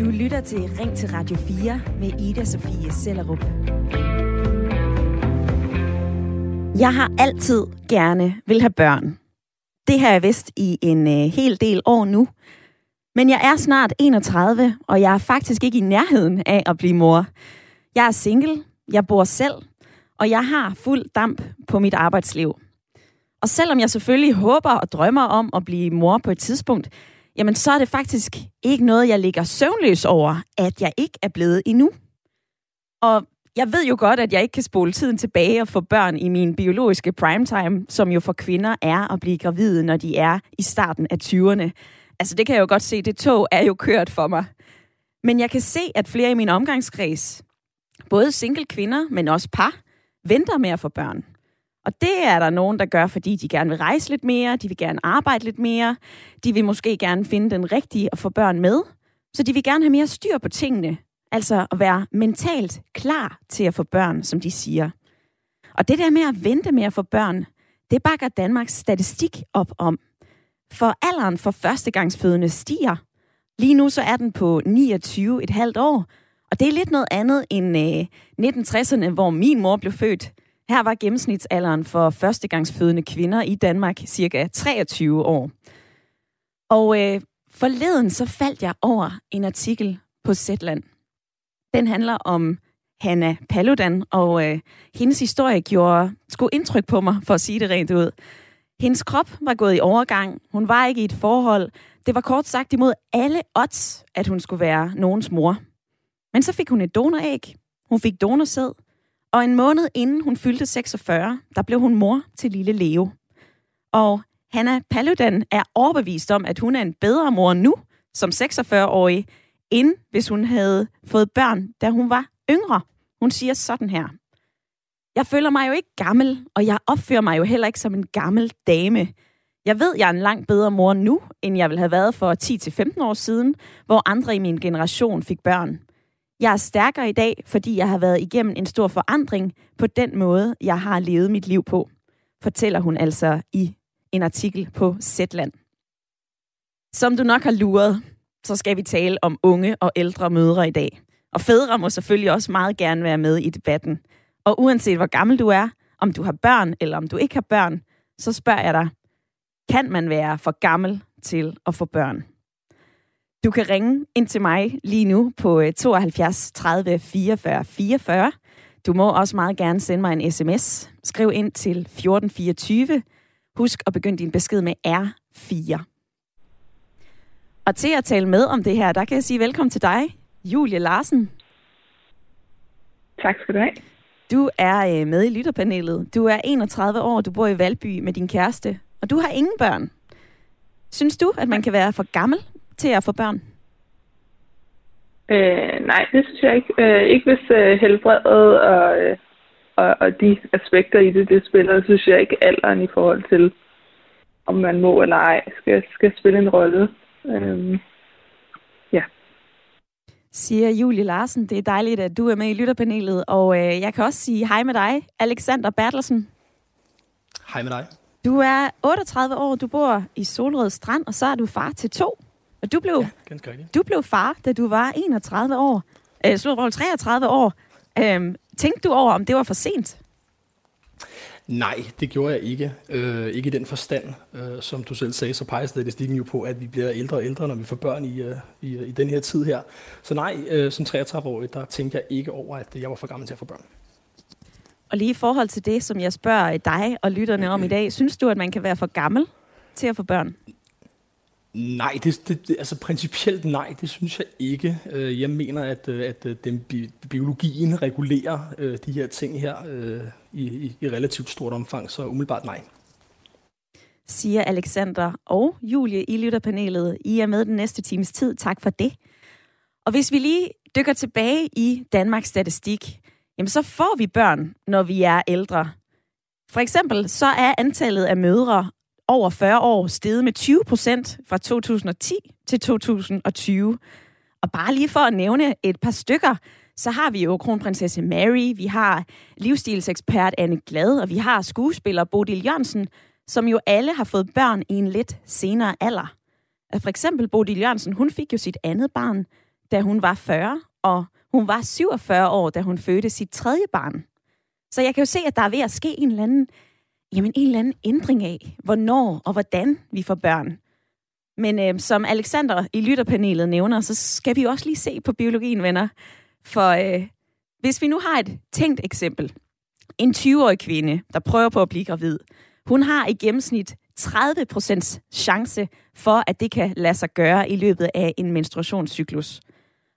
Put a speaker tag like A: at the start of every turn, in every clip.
A: Du lytter til Ring til Radio 4 med Ida Sofie Sellerup. Jeg har altid gerne vil have børn. Det har jeg vidst i en øh, hel del år nu. Men jeg er snart 31, og jeg er faktisk ikke i nærheden af at blive mor. Jeg er single, jeg bor selv, og jeg har fuld damp på mit arbejdsliv. Og selvom jeg selvfølgelig håber og drømmer om at blive mor på et tidspunkt, jamen så er det faktisk ikke noget, jeg ligger søvnløs over, at jeg ikke er blevet endnu. Og jeg ved jo godt, at jeg ikke kan spole tiden tilbage og få børn i min biologiske primetime, som jo for kvinder er at blive gravide, når de er i starten af 20'erne. Altså det kan jeg jo godt se, det tog er jo kørt for mig. Men jeg kan se, at flere i min omgangskreds, både single kvinder, men også par, venter med at få børn. Og det er der nogen, der gør, fordi de gerne vil rejse lidt mere, de vil gerne arbejde lidt mere, de vil måske gerne finde den rigtige og få børn med, så de vil gerne have mere styr på tingene, altså at være mentalt klar til at få børn, som de siger. Og det der med at vente med at få børn, det bakker Danmarks statistik op om. For alderen for førstegangsfødende stiger. Lige nu så er den på 29,5 år, og det er lidt noget andet end øh, 1960'erne, hvor min mor blev født. Her var gennemsnitsalderen for førstegangsfødende kvinder i Danmark cirka 23 år. Og øh, forleden så faldt jeg over en artikel på Zetland. Den handler om Hanna Paludan, og øh, hendes historie gjorde sgu indtryk på mig, for at sige det rent ud. Hendes krop var gået i overgang. Hun var ikke i et forhold. Det var kort sagt imod alle odds, at hun skulle være nogens mor. Men så fik hun et donoræg. Hun fik donorsæd. Og en måned inden hun fyldte 46, der blev hun mor til lille Leo. Og Hanna Paludan er overbevist om, at hun er en bedre mor nu, som 46-årig, end hvis hun havde fået børn, da hun var yngre. Hun siger sådan her. Jeg føler mig jo ikke gammel, og jeg opfører mig jo heller ikke som en gammel dame. Jeg ved, jeg er en langt bedre mor nu, end jeg ville have været for 10-15 år siden, hvor andre i min generation fik børn. Jeg er stærkere i dag, fordi jeg har været igennem en stor forandring på den måde, jeg har levet mit liv på, fortæller hun altså i en artikel på Zetland. Som du nok har luret, så skal vi tale om unge og ældre mødre i dag. Og fædre må selvfølgelig også meget gerne være med i debatten. Og uanset hvor gammel du er, om du har børn eller om du ikke har børn, så spørger jeg dig, kan man være for gammel til at få børn? Du kan ringe ind til mig lige nu på 72 30 44 44. Du må også meget gerne sende mig en sms. Skriv ind til 1424. Husk at begynde din besked med R4. Og til at tale med om det her, der kan jeg sige velkommen til dig, Julie Larsen.
B: Tak skal du have.
A: Du er øh, med i lytterpanelet. Du er 31 år, du bor i Valby med din kæreste, og du har ingen børn. Synes du, at man kan være for gammel til at få børn?
B: Øh, nej, det synes jeg ikke. Øh, ikke hvis øh, helbredet og, øh, og, og de aspekter i det, det spiller, synes jeg ikke alderen i forhold til, om man må eller ej, skal, skal spille en rolle. Øh, ja.
A: Siger Julie Larsen. Det er dejligt, at du er med i lytterpanelet, og øh, jeg kan også sige hej med dig, Alexander Bertelsen.
C: Hej med dig.
A: Du er 38 år, du bor i Solrød Strand, og så er du far til to. Og du blev,
C: ja,
A: du blev far, da du var 31 år. Øh, slut 33 år. Øhm, tænkte du over, om det var for sent?
C: Nej, det gjorde jeg ikke. Øh, ikke i den forstand. Øh, som du selv sagde, så peger statistikken jo på, at vi bliver ældre og ældre, når vi får børn i, øh, i, i den her tid her. Så nej, øh, som 33-årig, der tænker jeg ikke over, at jeg var for gammel til at få børn.
A: Og lige i forhold til det, som jeg spørger dig og lytterne om i dag, synes du, at man kan være for gammel til at få børn?
C: Nej, det, det, altså principielt nej, det synes jeg ikke. Øh, jeg mener, at, øh, at øh, den bi, biologien regulerer øh, de her ting her øh, i, i, i relativt stort omfang, så umiddelbart nej.
A: Siger Alexander og Julie i lytterpanelet. I er med den næste times tid. Tak for det. Og hvis vi lige dykker tilbage i Danmarks statistik, jamen så får vi børn, når vi er ældre. For eksempel så er antallet af mødre over 40 år steget med 20 procent fra 2010 til 2020. Og bare lige for at nævne et par stykker, så har vi jo kronprinsesse Mary, vi har livsstilsekspert Anne Glad, og vi har skuespiller Bodil Jørgensen, som jo alle har fået børn i en lidt senere alder. For eksempel Bodil Jørgensen, hun fik jo sit andet barn, da hun var 40, og hun var 47 år, da hun fødte sit tredje barn. Så jeg kan jo se, at der er ved at ske en eller anden, jamen en eller anden ændring af, hvornår og hvordan vi får børn. Men øh, som Alexander i lytterpanelet nævner, så skal vi jo også lige se på biologien, venner. For øh, hvis vi nu har et tænkt eksempel. En 20-årig kvinde, der prøver på at blive gravid, hun har i gennemsnit 30% chance for, at det kan lade sig gøre i løbet af en menstruationscyklus.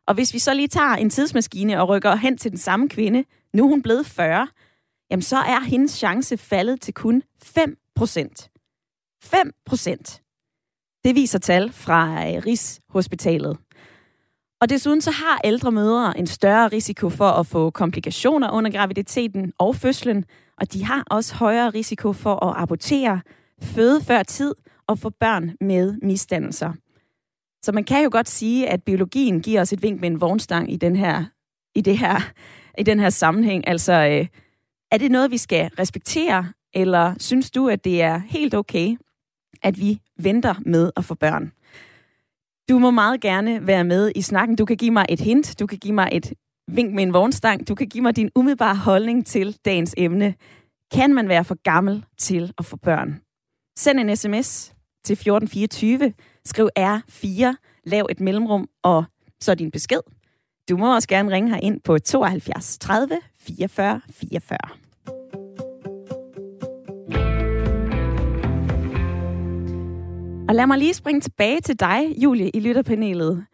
A: Og hvis vi så lige tager en tidsmaskine og rykker hen til den samme kvinde, nu er hun blevet 40, jamen så er hendes chance faldet til kun 5%. 5%. Det viser tal fra øh, Rigshospitalet. Og desuden så har ældre mødre en større risiko for at få komplikationer under graviditeten og fødslen, og de har også højere risiko for at abortere, føde før tid og få børn med misdannelser. Så man kan jo godt sige, at biologien giver os et vink med en vognstang i den her, i det her, i den her sammenhæng. Altså, øh, er det noget, vi skal respektere, eller synes du, at det er helt okay, at vi venter med at få børn? Du må meget gerne være med i snakken. Du kan give mig et hint, du kan give mig et vink med en vognstang, du kan give mig din umiddelbare holdning til dagens emne. Kan man være for gammel til at få børn? Send en sms til 1424, skriv R4, lav et mellemrum og så din besked. Du må også gerne ringe her ind på 72 30 44 44. Og lad mig lige springe tilbage til dig, Julie, i lytterpanelet.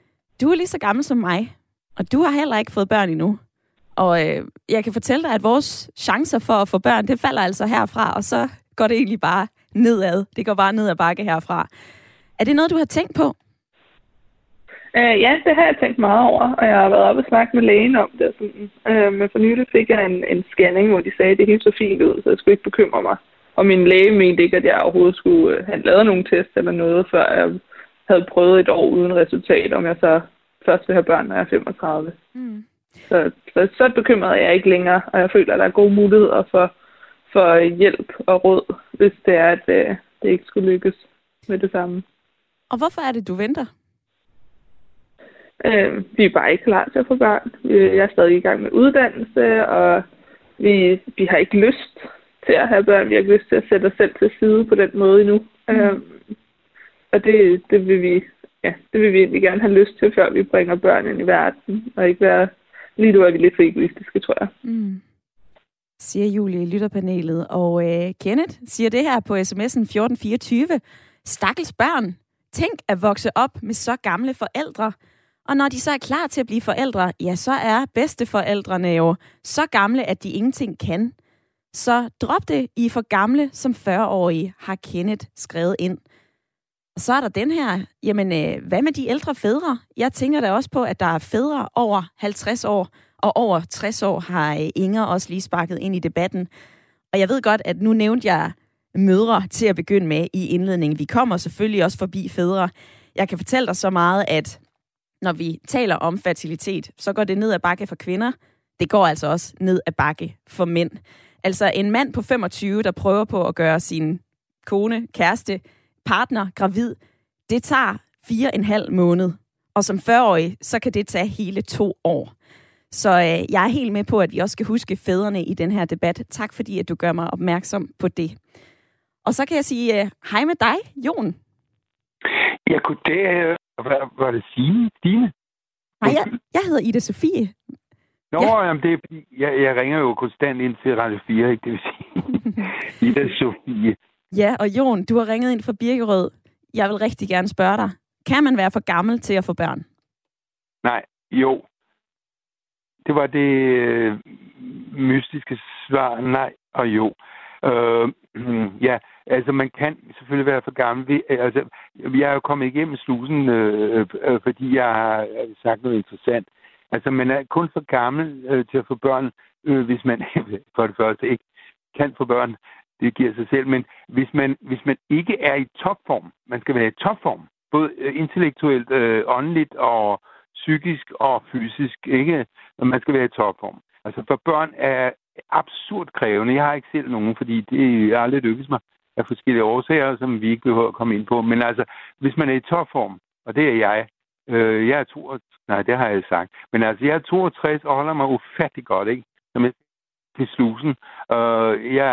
A: Du er lige så gammel som mig, og du har heller ikke fået børn endnu. Og øh, jeg kan fortælle dig, at vores chancer for at få børn, det falder altså herfra, og så går det egentlig bare nedad. Det går bare ned ad bakke herfra. Er det noget, du har tænkt på?
B: Uh, ja, det har jeg tænkt meget over, og jeg har været oppe og snakket med lægen om det. Sådan. Uh, men for nylig fik jeg en, en scanning, hvor de sagde, at det helt så fint ud, så jeg skulle ikke bekymre mig. Og min læge mente ikke, at jeg overhovedet skulle uh, have lavet nogen test eller noget, før jeg havde prøvet et år uden resultat, om jeg så først vil have børn, når jeg er 35. Mm. Så, så, så bekymret er jeg ikke længere, og jeg føler, at der er gode muligheder for, for hjælp og råd, hvis det er, at uh, det ikke skulle lykkes med det samme.
A: Og hvorfor er det, du venter?
B: Øh, vi er bare ikke klar til at få børn. Jeg er stadig i gang med uddannelse, og vi, vi har ikke lyst til at have børn. Vi har ikke lyst til at sætte os selv til side på den måde endnu. Mm. Øh, og det, det, vil vi, ja, det vil vi egentlig gerne have lyst til, før vi bringer børn ind i verden, og ikke være lige nu er vi lidt for egoistiske, tror jeg. Mm
A: siger Julie i lytterpanelet. Og øh, Kenneth siger det her på sms'en 1424. Stakkels børn. Tænk at vokse op med så gamle forældre. Og når de så er klar til at blive forældre, ja, så er bedsteforældrene jo så gamle, at de ingenting kan. Så drop det, I for gamle som 40-årige, har Kenneth skrevet ind. Og så er der den her, jamen øh, hvad med de ældre fædre? Jeg tænker da også på, at der er fædre over 50 år, og over 60 år har øh, Inger også lige sparket ind i debatten. Og jeg ved godt, at nu nævnte jeg mødre til at begynde med i indledningen. Vi kommer selvfølgelig også forbi fædre. Jeg kan fortælle dig så meget, at når vi taler om fertilitet, så går det ned ad bakke for kvinder. Det går altså også ned ad bakke for mænd. Altså en mand på 25, der prøver på at gøre sin kone, kæreste, partner gravid, det tager fire en halv måned. Og som 40-årig, så kan det tage hele to år. Så øh, jeg er helt med på, at vi også skal huske fædrene i den her debat. Tak fordi, at du gør mig opmærksom på det. Og så kan jeg sige øh, hej med dig, Jon.
D: Ja, goddag. Hvad var det Signe? Stine?
A: Nej, jeg, jeg hedder Ida Sofie.
D: Nå, ja. jamen det er, jeg, jeg ringer jo konstant ind til Radio 4, ikke? Det vil sige Ida Sofie.
A: Ja, og Jon, du har ringet ind fra Birkerød. Jeg vil rigtig gerne spørge dig. Kan man være for gammel til at få børn?
D: Nej, jo. Det var det øh, mystiske svar. Nej og jo. Øh, ja, altså man kan selvfølgelig være for gammel. Vi, øh, altså, jeg er jo kommet igennem slusen, øh, øh, fordi jeg har øh, sagt noget interessant. Altså man er kun for gammel øh, til at få børn, øh, hvis man for det første ikke kan få børn. Det giver sig selv. Men hvis man, hvis man ikke er i topform, man skal være i topform, både øh, intellektuelt, øh, åndeligt og psykisk og fysisk, ikke? Og man skal være i topform. Altså for børn er absurd krævende. Jeg har ikke selv nogen, fordi det er aldrig lykkedes mig
E: af forskellige årsager, som vi ikke behøver at komme ind på. Men altså, hvis man er i topform, og det er jeg, øh, jeg er 62, nej, det har jeg sagt, men altså, jeg er 62 og holder mig ufattelig godt, ikke? Som jeg til slusen. Øh, jeg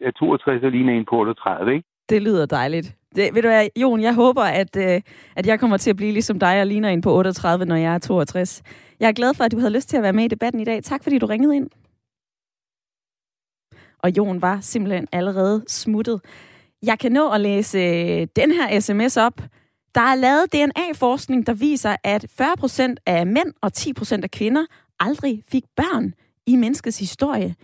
E: er 62 og ligner en på 38, ikke?
A: Det lyder dejligt. Det, ved du hvad, Jon, jeg håber, at, øh, at jeg kommer til at blive ligesom dig og ligner en på 38, når jeg er 62. Jeg er glad for, at du havde lyst til at være med i debatten i dag. Tak, fordi du ringede ind. Og Jon var simpelthen allerede smuttet. Jeg kan nå at læse øh, den her sms op. Der er lavet DNA-forskning, der viser, at 40% af mænd og 10% af kvinder aldrig fik børn i menneskets historie.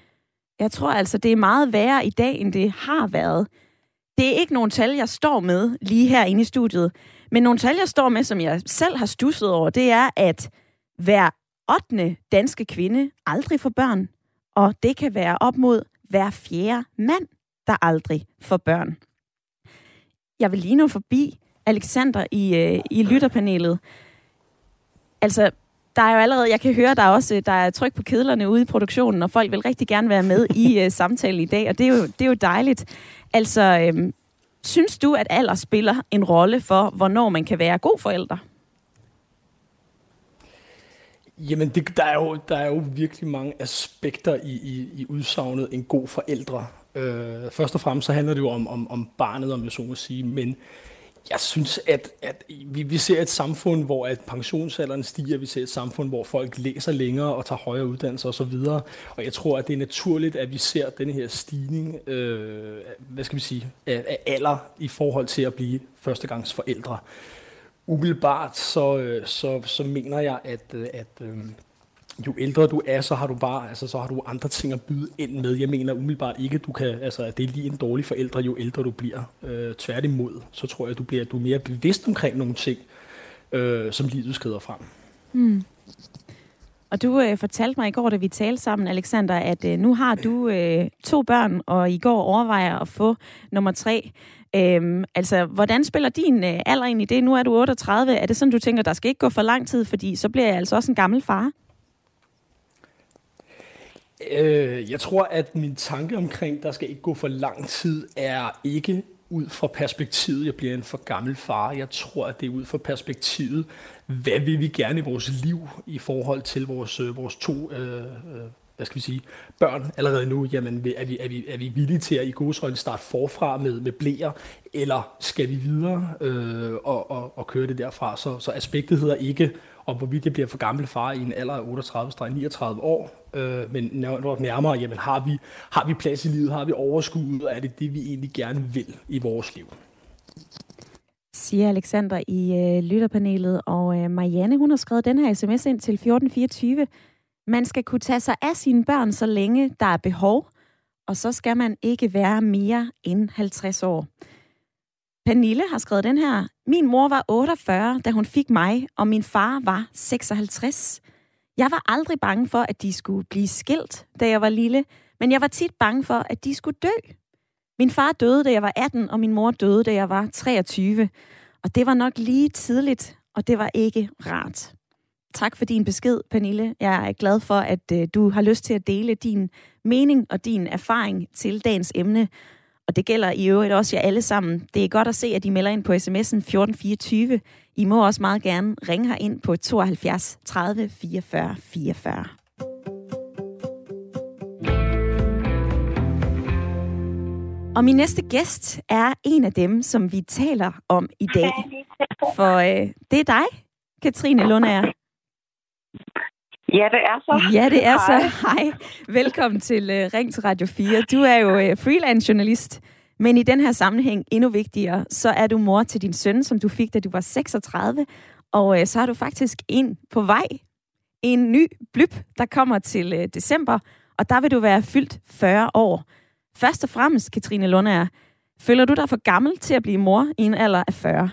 A: Jeg tror altså, det er meget værre i dag, end det har været. Det er ikke nogen tal, jeg står med lige her inde i studiet. Men nogle tal, jeg står med, som jeg selv har stusset over, det er, at hver 8. danske kvinde aldrig får børn. Og det kan være op mod hver fjerde mand, der aldrig får børn. Jeg vil lige nå forbi Alexander i, øh, i lytterpanelet. Altså, der er jo allerede, jeg kan høre, der er også der er tryk på kedlerne ude i produktionen, og folk vil rigtig gerne være med i uh, samtalen i dag, og det er jo, det er jo dejligt. Altså, øhm, synes du, at alder spiller en rolle for, hvornår man kan være god forælder?
C: Jamen, det, der, er jo, der er jo virkelig mange aspekter i, i, i udsagnet en god forældre. Øh, først og fremmest så handler det jo om, om, om barnet, om jeg så må sige, men jeg synes, at, at vi, vi ser et samfund, hvor at pensionsalderen stiger, vi ser et samfund, hvor folk læser længere og tager højere uddannelser osv., og, og jeg tror, at det er naturligt, at vi ser den her stigning øh, hvad skal vi sige, af, af alder i forhold til at blive førstegangsforældre. Umiddelbart så, øh, så, så mener jeg, at, øh, at øh, jo ældre du er, så har du bare, altså, så har du andre ting at byde ind med. Jeg mener umiddelbart ikke, du kan, altså, at det er lige en dårlig forældre, jo ældre du bliver. Øh, tværtimod, så tror jeg, at du bliver du er mere bevidst omkring nogle ting, øh, som livet skrider frem.
A: Mm. Og du øh, fortalte mig i går, da vi talte sammen, Alexander, at øh, nu har du øh, to børn, og i går overvejer at få nummer tre. Øhm, altså, hvordan spiller din øh, alder ind i det? Nu er du 38. Er det sådan, du tænker, der skal ikke gå for lang tid, fordi så bliver jeg altså også en gammel far?
C: Øh, jeg tror, at min tanke omkring, der skal ikke gå for lang tid, er ikke ud fra perspektivet, jeg bliver en for gammel far. Jeg tror, at det er ud fra perspektivet, hvad vil vi gerne i vores liv i forhold til vores, øh, vores to øh, øh hvad skal vi sige, børn allerede nu, jamen er vi, er vi, er vi villige til at i godsøjne starte forfra med, med blæer, eller skal vi videre øh, og, og, og køre det derfra? Så, så aspektet hedder ikke, om hvorvidt det bliver for gammel far i en alder af 38-39 år, øh, men når nærmere, jamen har vi, har vi plads i livet, har vi overskud, og er det det, vi egentlig gerne vil i vores liv?
A: Siger Alexander i øh, lytterpanelet, og øh, Marianne, hun har skrevet den her sms ind til 1424. Man skal kunne tage sig af sine børn, så længe der er behov, og så skal man ikke være mere end 50 år. Pernille har skrevet den her. Min mor var 48, da hun fik mig, og min far var 56. Jeg var aldrig bange for, at de skulle blive skilt, da jeg var lille, men jeg var tit bange for, at de skulle dø. Min far døde, da jeg var 18, og min mor døde, da jeg var 23. Og det var nok lige tidligt, og det var ikke rart. Tak for din besked, Pernille. Jeg er glad for, at øh, du har lyst til at dele din mening og din erfaring til dagens emne. Og det gælder i øvrigt også jer alle sammen. Det er godt at se, at I melder ind på sms'en 1424. I må også meget gerne ringe her ind på 72 30 44 44. Og min næste gæst er en af dem, som vi taler om i dag. For øh, det er dig, Katrine Lundager.
B: Ja, det er så.
A: Ja, det er Hej. så. Hej. Velkommen til uh, Ring til Radio 4. Du er jo uh, freelance journalist, men i den her sammenhæng endnu vigtigere, så er du mor til din søn, som du fik, da du var 36. Og uh, så har du faktisk en på vej. En ny blyb, der kommer til uh, december, og der vil du være fyldt 40 år. Først og fremmest, Katrine Lundager, føler du dig for gammel til at blive mor i en alder af 40?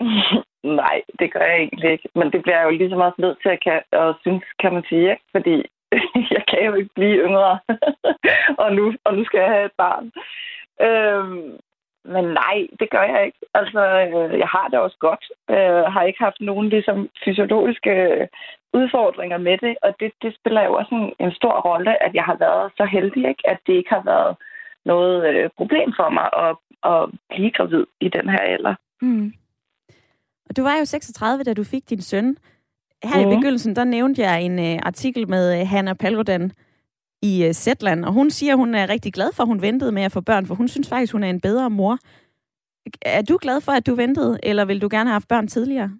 B: Nej, det gør jeg egentlig ikke. Men det bliver jeg jo ligesom så meget nødt til at, kan, at synes, kan man sige, ikke? fordi jeg kan jo ikke blive yngre, og, nu, og nu skal jeg have et barn. Øhm, men nej, det gør jeg ikke. Altså, øh, jeg har det også godt. Jeg øh, har ikke haft nogen ligesom, fysiologiske øh, udfordringer med det, og det, det spiller jo også en, en stor rolle, at jeg har været så heldig, ikke? at det ikke har været
F: noget øh, problem for mig at, at blive gravid i den her alder.
A: Mm. Og du var jo 36, da du fik din søn. Her mm. i begyndelsen, der nævnte jeg en uh, artikel med uh, Hanna Palgodan i uh, Zetland, og hun siger, hun er rigtig glad for, at hun ventede med at få børn, for hun synes faktisk, hun er en bedre mor. Er du glad for, at du ventede, eller vil du gerne have haft børn tidligere?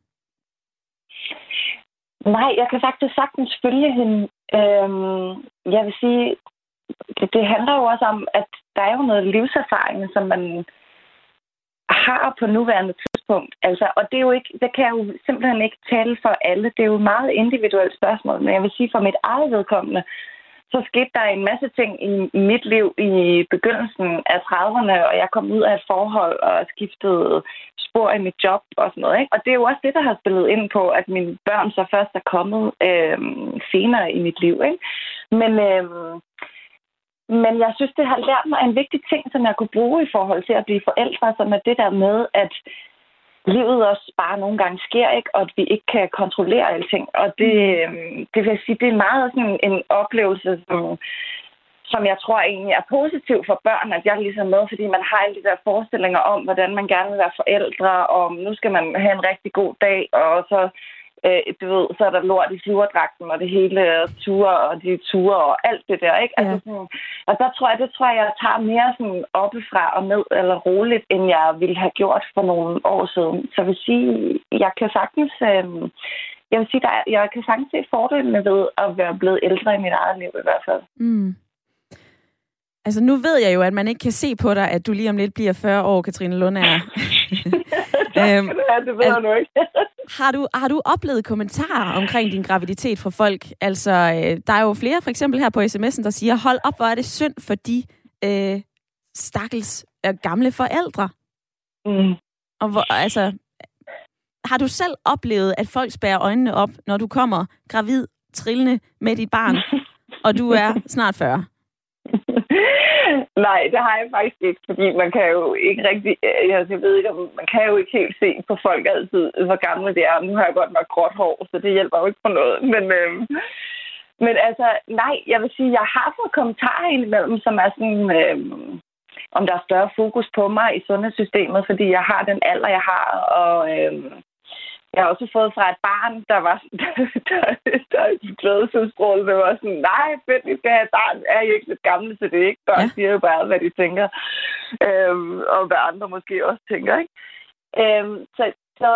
F: Nej, jeg kan faktisk sagtens følge hende. Øhm, jeg vil sige, det, det handler jo også om, at der er jo noget livserfaring, som man har på nuværende tidspunkt. Altså, og det er jo ikke, det kan jeg jo simpelthen ikke tale for alle. Det er jo et meget individuelt spørgsmål, men jeg vil sige for mit eget vedkommende, så skete der en masse ting i mit liv i begyndelsen af 30'erne, og jeg kom ud af et forhold og skiftede spor i mit job og sådan noget. Ikke? Og det er jo også det, der har spillet ind på, at mine børn så først er kommet øh, senere i mit liv. Ikke? Men, øh, men jeg synes, det har lært mig en vigtig ting, som jeg kunne bruge i forhold til at blive forældre, som er det der med, at livet også bare nogle gange sker, ikke? og at vi ikke kan kontrollere alting. Og det, mm. øhm, det vil jeg sige, det er meget sådan en oplevelse, som, som jeg tror egentlig er positiv for børn, at jeg er ligesom med, fordi man har alle de der forestillinger om, hvordan man gerne vil være forældre, og nu skal man have en rigtig god dag, og så øh, du ved, så er der lort i flyverdragten, og det hele ture, og de ture, og alt det der, ikke? Altså, sådan, og der tror jeg, det tror jeg, jeg tager mere sådan oppefra og ned, eller roligt, end jeg ville have gjort for nogle år siden. Så jeg vil sige, jeg kan sagtens... Øh, jeg vil sige, der er, jeg kan sagtens se fordelene ved at være blevet ældre i mit eget liv i hvert fald.
A: Mm. Altså, nu ved jeg jo, at man ikke kan se på dig, at du lige om lidt bliver 40 år, Katrine Lund
F: øhm, det ved jeg nu ikke.
A: har, du, har du oplevet kommentarer omkring din graviditet fra folk? Altså, øh, der er jo flere, for eksempel her på sms'en, der siger, hold op, hvor er det synd for de øh, stakkels øh, gamle forældre.
F: Mm.
A: Og hvor, altså, har du selv oplevet, at folk spærer øjnene op, når du kommer gravid, trillende med dit barn, og du er snart 40?
F: Nej, det har jeg faktisk ikke, fordi man kan jo ikke rigtig... Altså, jeg ved ikke, man kan jo ikke helt se på folk altid, hvor gamle det er. Nu har jeg godt nok gråt hår, så det hjælper jo ikke på noget. Men, øh, men altså, nej, jeg vil sige, jeg har fået kommentarer indimellem, som er sådan... Øh, om der er større fokus på mig i sundhedssystemet, fordi jeg har den alder, jeg har, og... Øh, jeg har også fået fra et barn, der var der, der, der glædesudstrålet. Det var sådan, nej, fedt, vi skal have et barn. Er I ikke lidt gamle til det, ikke? Børn ja. siger jo bare, hvad de tænker. Øhm, og hvad andre måske også tænker, ikke? Øhm, så, så,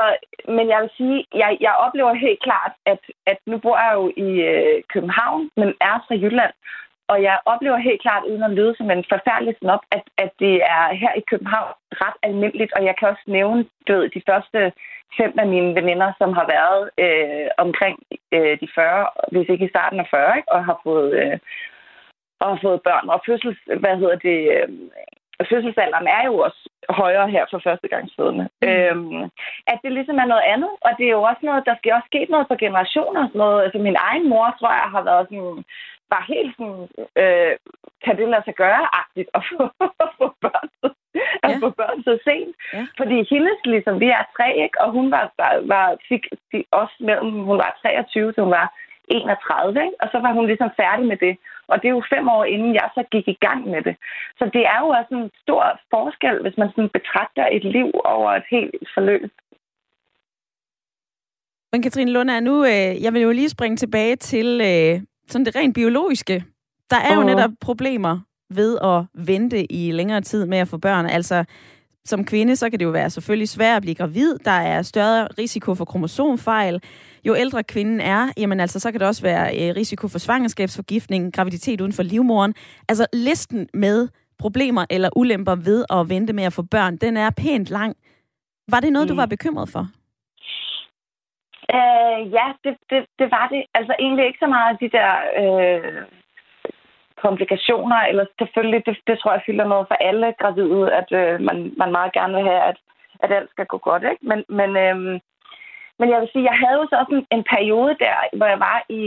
F: men jeg vil sige, jeg, jeg oplever helt klart, at, at nu bor jeg jo i øh, København, men er fra Jylland. Og jeg oplever helt klart, uden at lyde som en forfærdelig snop, at, at det er her i København ret almindeligt. Og jeg kan også nævne du ved, de første fem af mine veninder, som har været øh, omkring øh, de 40, hvis ikke i starten af 40, ikke? og har fået, øh, og har fået børn. Og fødsels, hvad hedder det, øh, fødselsalderen er jo også højere her for førstegangsfødende. Mm. Øhm, at det ligesom er noget andet, og det er jo også noget, der skal også ske noget for generationer. Sådan noget. Altså min egen mor, tror jeg, har været sådan, var helt sådan, øh, kan det lade sig gøre-agtigt at få, at få børn, at ja. få børn så sent. Ja. Fordi hendes, ligesom, vi er tre, ikke? og hun var, var, var fik også mellem, hun var 23, så hun var 31, ikke? og så var hun ligesom færdig med det. Og det er jo fem år inden jeg så gik i gang med det. Så det er jo også en stor forskel, hvis man sådan betragter et liv over et helt forløb.
A: Men Katrine Lunde, nu, øh, jeg vil jo lige springe tilbage til øh, sådan det rent biologiske. Der er jo netop problemer ved at vente i længere tid med at få børn. Altså, som kvinde, så kan det jo være selvfølgelig svært at blive gravid. Der er større risiko for kromosomfejl. Jo ældre kvinden er, jamen altså, så kan det også være øh, risiko for svangerskabsforgiftning, graviditet uden for livmoderen. Altså, listen med problemer eller ulemper ved at vente med at få børn, den er pænt lang. Var det noget, mm. du var bekymret for?
F: Øh, ja, det, det, det var det. Altså egentlig ikke så meget af de der øh, komplikationer, eller selvfølgelig, det, det tror jeg fylder noget for alle gravide, at øh, man, man meget gerne vil have, at, at alt skal gå godt. Ikke? Men, men, øh, men jeg vil sige, jeg havde jo så også en, en periode der, hvor jeg var i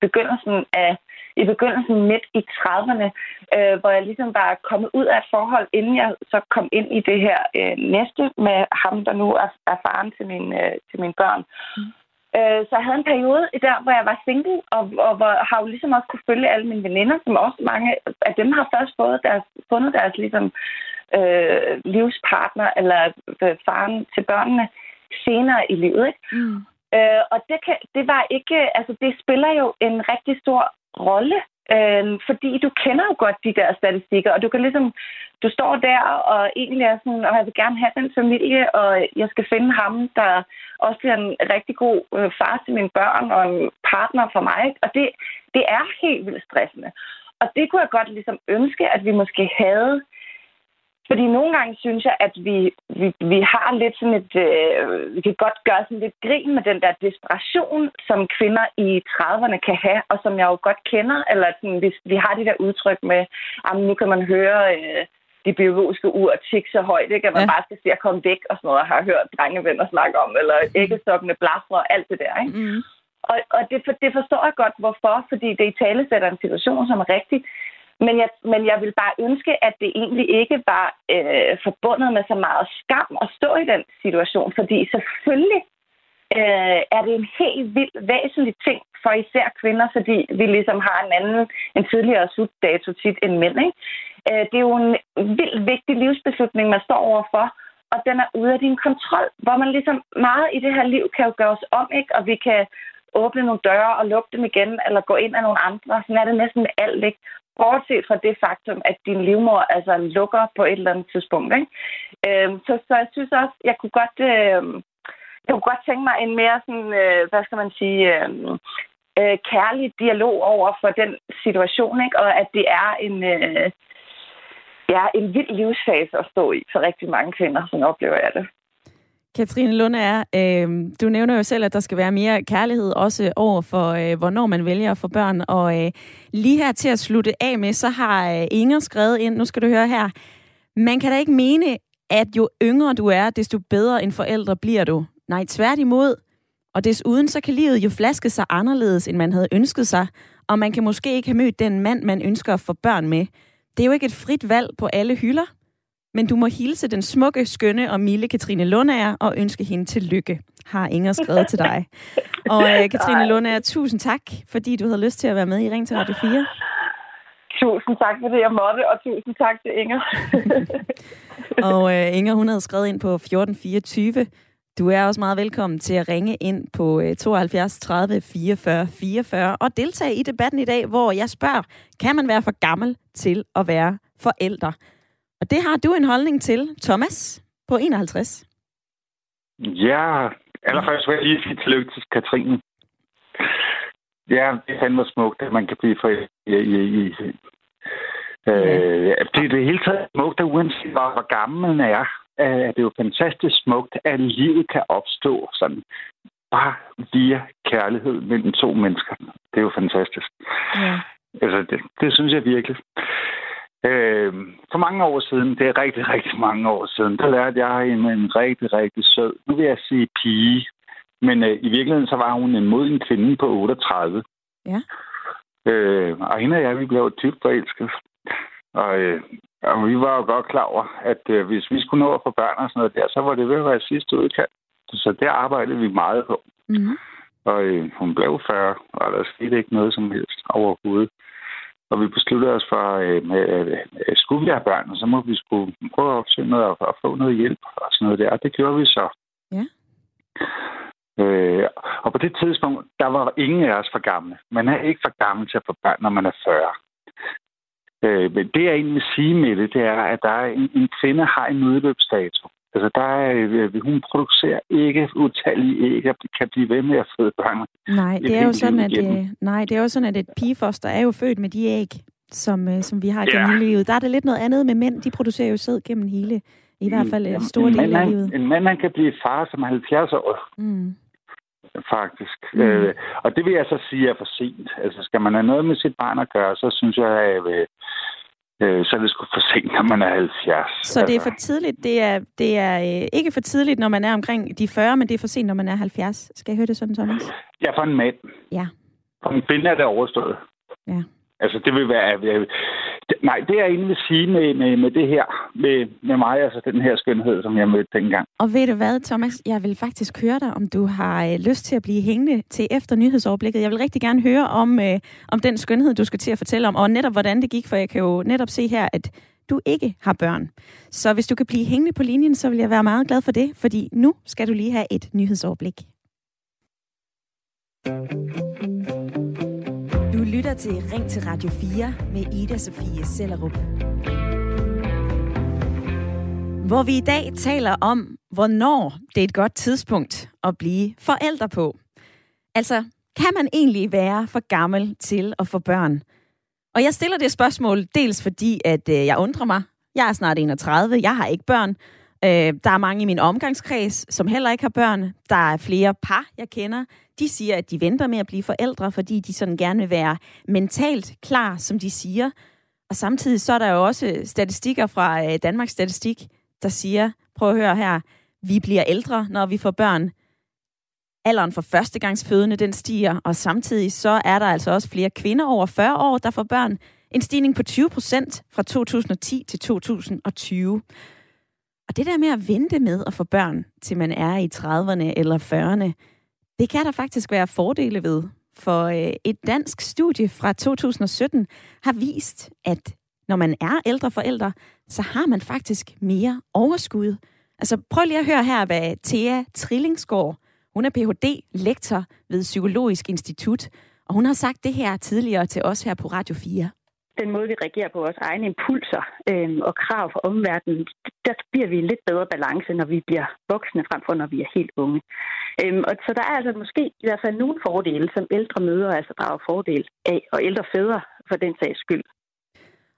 F: begyndelsen af i begyndelsen midt i 30'erne, øh, hvor jeg ligesom var kommet ud af et forhold, inden jeg så kom ind i det her øh, næste med ham, der nu er, er faren til, min, øh, til mine børn. Mm. Øh, så jeg havde en periode der, hvor jeg var single, og, og hvor har jo ligesom også kunne følge alle mine veninder, som også mange af dem har først fået deres, fundet deres ligesom, øh, livspartner eller øh, faren til børnene senere i livet. Ikke? Mm. Øh, og det, kan, det var ikke, altså det spiller jo en rigtig stor rolle Øh, fordi du kender jo godt de der statistikker, og du kan ligesom, du står der og egentlig er sådan, og jeg vil gerne have den familie, og jeg skal finde ham, der også bliver en rigtig god øh, far til mine børn og en partner for mig. Og det, det er helt vildt stressende. Og det kunne jeg godt ligesom ønske, at vi måske havde fordi nogle gange synes jeg, at vi, vi, vi har lidt sådan et... Øh, vi kan godt gøre sådan lidt grin med den der desperation, som kvinder i 30'erne kan have, og som jeg jo godt kender. Eller sådan, hvis vi har det der udtryk med, at nu kan man høre øh, de biologiske ur tikke så højt, ikke? at man ja. bare skal se at komme væk og sådan noget, og har hørt drengevenner snakke om, eller æggestokkende blaffer og alt det der. Ikke? Mm. Og, og det, for, det forstår jeg godt, hvorfor, fordi det i tale sætter en situation, som er rigtig. Men jeg, men jeg vil bare ønske, at det egentlig ikke var øh, forbundet med så meget skam at stå i den situation, fordi selvfølgelig øh, er det en helt vild væsentlig ting for især kvinder, fordi vi ligesom har en anden, en tidligere slutdato tit end mænd. Ikke? Øh, det er jo en vild vigtig livsbeslutning, man står overfor, og den er ude af din kontrol, hvor man ligesom meget i det her liv kan jo gøres om, ikke? og vi kan åbne nogle døre og lukke dem igen, eller gå ind af nogle andre. Sådan er det næsten med alt, ikke? Bortset fra det faktum, at din livmor altså lukker på et eller andet tidspunkt. Ikke? Øhm, så, så jeg synes også, jeg kunne godt, øh, jeg kunne godt tænke mig en mere sådan, øh, hvad skal man sige, øh, øh, kærlig dialog over for den situation, ikke? og at det er en, øh, ja, en vild livsfase at stå i for rigtig mange kvinder, som oplever jeg det.
A: Katrine Lunde er, øh, du nævner jo selv, at der skal være mere kærlighed også over for, øh, hvornår man vælger at få børn. Og øh, lige her til at slutte af med, så har øh, Inger skrevet ind, nu skal du høre her, man kan da ikke mene, at jo yngre du er, desto bedre en forældre bliver du. Nej, tværtimod. Og desuden så kan livet jo flaske sig anderledes, end man havde ønsket sig, og man kan måske ikke have mødt den mand, man ønsker at få børn med. Det er jo ikke et frit valg på alle hylder men du må hilse den smukke, skønne og milde Katrine Lundager og ønske hende til lykke, har Inger skrevet til dig. Og uh, Katrine Lundager, tusind tak, fordi du havde lyst til at være med i Ring til Radio 4.
F: Tusind tak, fordi jeg måtte, og tusind tak til Inger.
A: og uh, Inger, hun havde skrevet ind på 1424. Du er også meget velkommen til at ringe ind på 72 30 44 44 og deltage i debatten i dag, hvor jeg spørger, kan man være for gammel til at være forældre? Og det har du en holdning til, Thomas, på 51.
D: Ja, allerførst vil jeg lige sige tillykke til Katrine. Ja, det fandme smukt, at man kan blive for i, i, i, Øh, det er det hele taget smukt, at uanset hvor gammel man er, er det jo fantastisk smukt, at livet kan opstå sådan bare via kærlighed mellem to mennesker. Det er jo fantastisk. Ja. Altså, det, det synes jeg virkelig. Øh, for mange år siden, det er rigtig, rigtig mange år siden, der lærte jeg en, en rigtig, rigtig sød, nu vil jeg sige pige, men øh, i virkeligheden så var hun en moden kvinde på 38. Ja. Øh, og hende og jeg, vi blev typt forelsket. Og, øh, og vi var jo godt klar over, at øh, hvis vi skulle nå at få børn og sådan noget der, så var det ved at være sidste udkald. Så der arbejdede vi meget på. Mm-hmm. Og øh, hun blev 40, og der skete ikke noget som helst overhovedet. Og vi besluttede os for, øh, øh, skulle vi have børn, så må vi skulle prøve at opsøge noget og, og få noget hjælp og sådan noget der. Og det gjorde vi så. Ja. Øh, og på det tidspunkt, der var ingen af os for gamle. Man er ikke for gammel til at få børn, når man er 40. Øh, men det, jeg egentlig vil sige med det, det er, at der er en, en kvinde har en udløbsdato. Altså, der er, øh, hun producerer ikke utallige æg og kan blive ved med at føde børn.
A: Nej, det er jo sådan, at, det, nej, det er jo sådan, at et pigefoster er jo født med de æg, som, øh, som vi har gennem ja. hele livet. Der er det lidt noget andet med mænd. De producerer jo sæd gennem hele, i hvert fald en stor del af livet.
D: En mand, han kan blive far som 70 år. Mm. Faktisk. Mm. Øh, og det vil jeg så sige er for sent. Altså, skal man have noget med sit barn at gøre, så synes jeg, at øh, øh, så er det sgu for sent, når man er 70.
A: Så det er altså. for tidligt. Det er, det er øh, ikke for tidligt, når man er omkring de 40, men det er for sent, når man er 70. Skal jeg høre det sådan, Thomas?
D: Ja, for en mand. Ja. For en kvinde er det overstået. Ja. Altså, det vil være... Nej, det jeg egentlig vil sige med, med, med det her, med, med mig, altså den her skønhed, som jeg mødte dengang.
A: Og ved du hvad, Thomas? Jeg vil faktisk høre dig, om du har øh, lyst til at blive hængende til efter nyhedsoverblikket. Jeg vil rigtig gerne høre om, øh, om den skønhed, du skal til at fortælle om, og netop hvordan det gik, for jeg kan jo netop se her, at du ikke har børn. Så hvis du kan blive hængende på linjen, så vil jeg være meget glad for det, fordi nu skal du lige have et nyhedsoverblik. Du lytter til Ring til Radio 4 med Ida Sofie Sellerup. Hvor vi i dag taler om, hvornår det er et godt tidspunkt at blive forældre på. Altså, kan man egentlig være for gammel til at få børn? Og jeg stiller det spørgsmål dels fordi, at øh, jeg undrer mig. Jeg er snart 31, jeg har ikke børn. Øh, der er mange i min omgangskreds, som heller ikke har børn. Der er flere par, jeg kender. De siger, at de venter med at blive forældre, fordi de sådan gerne vil være mentalt klar, som de siger. Og samtidig så er der jo også statistikker fra øh, Danmarks Statistik, der siger, prøv at høre her, vi bliver ældre, når vi får børn. Alderen for førstegangsfødende, den stiger, og samtidig så er der altså også flere kvinder over 40 år, der får børn. En stigning på 20 procent fra 2010 til 2020. Og det der med at vente med at få børn, til man er i 30'erne eller 40'erne, det kan der faktisk være fordele ved. For øh, et dansk studie fra 2017 har vist, at når man er ældre forældre, så har man faktisk mere overskud. Altså prøv lige at høre her, hvad Thea Trillingsgaard, hun er Ph.D. lektor ved Psykologisk Institut, og hun har sagt det her tidligere til os her på Radio 4
G: den måde, vi reagerer på vores egne impulser øh, og krav fra omverdenen, der bliver vi en lidt bedre balance, når vi bliver voksne, frem for når vi er helt unge. Øh, og så der er altså måske i hvert fald nogle fordele, som ældre mødre altså drager fordel af, og ældre fædre for den sags skyld.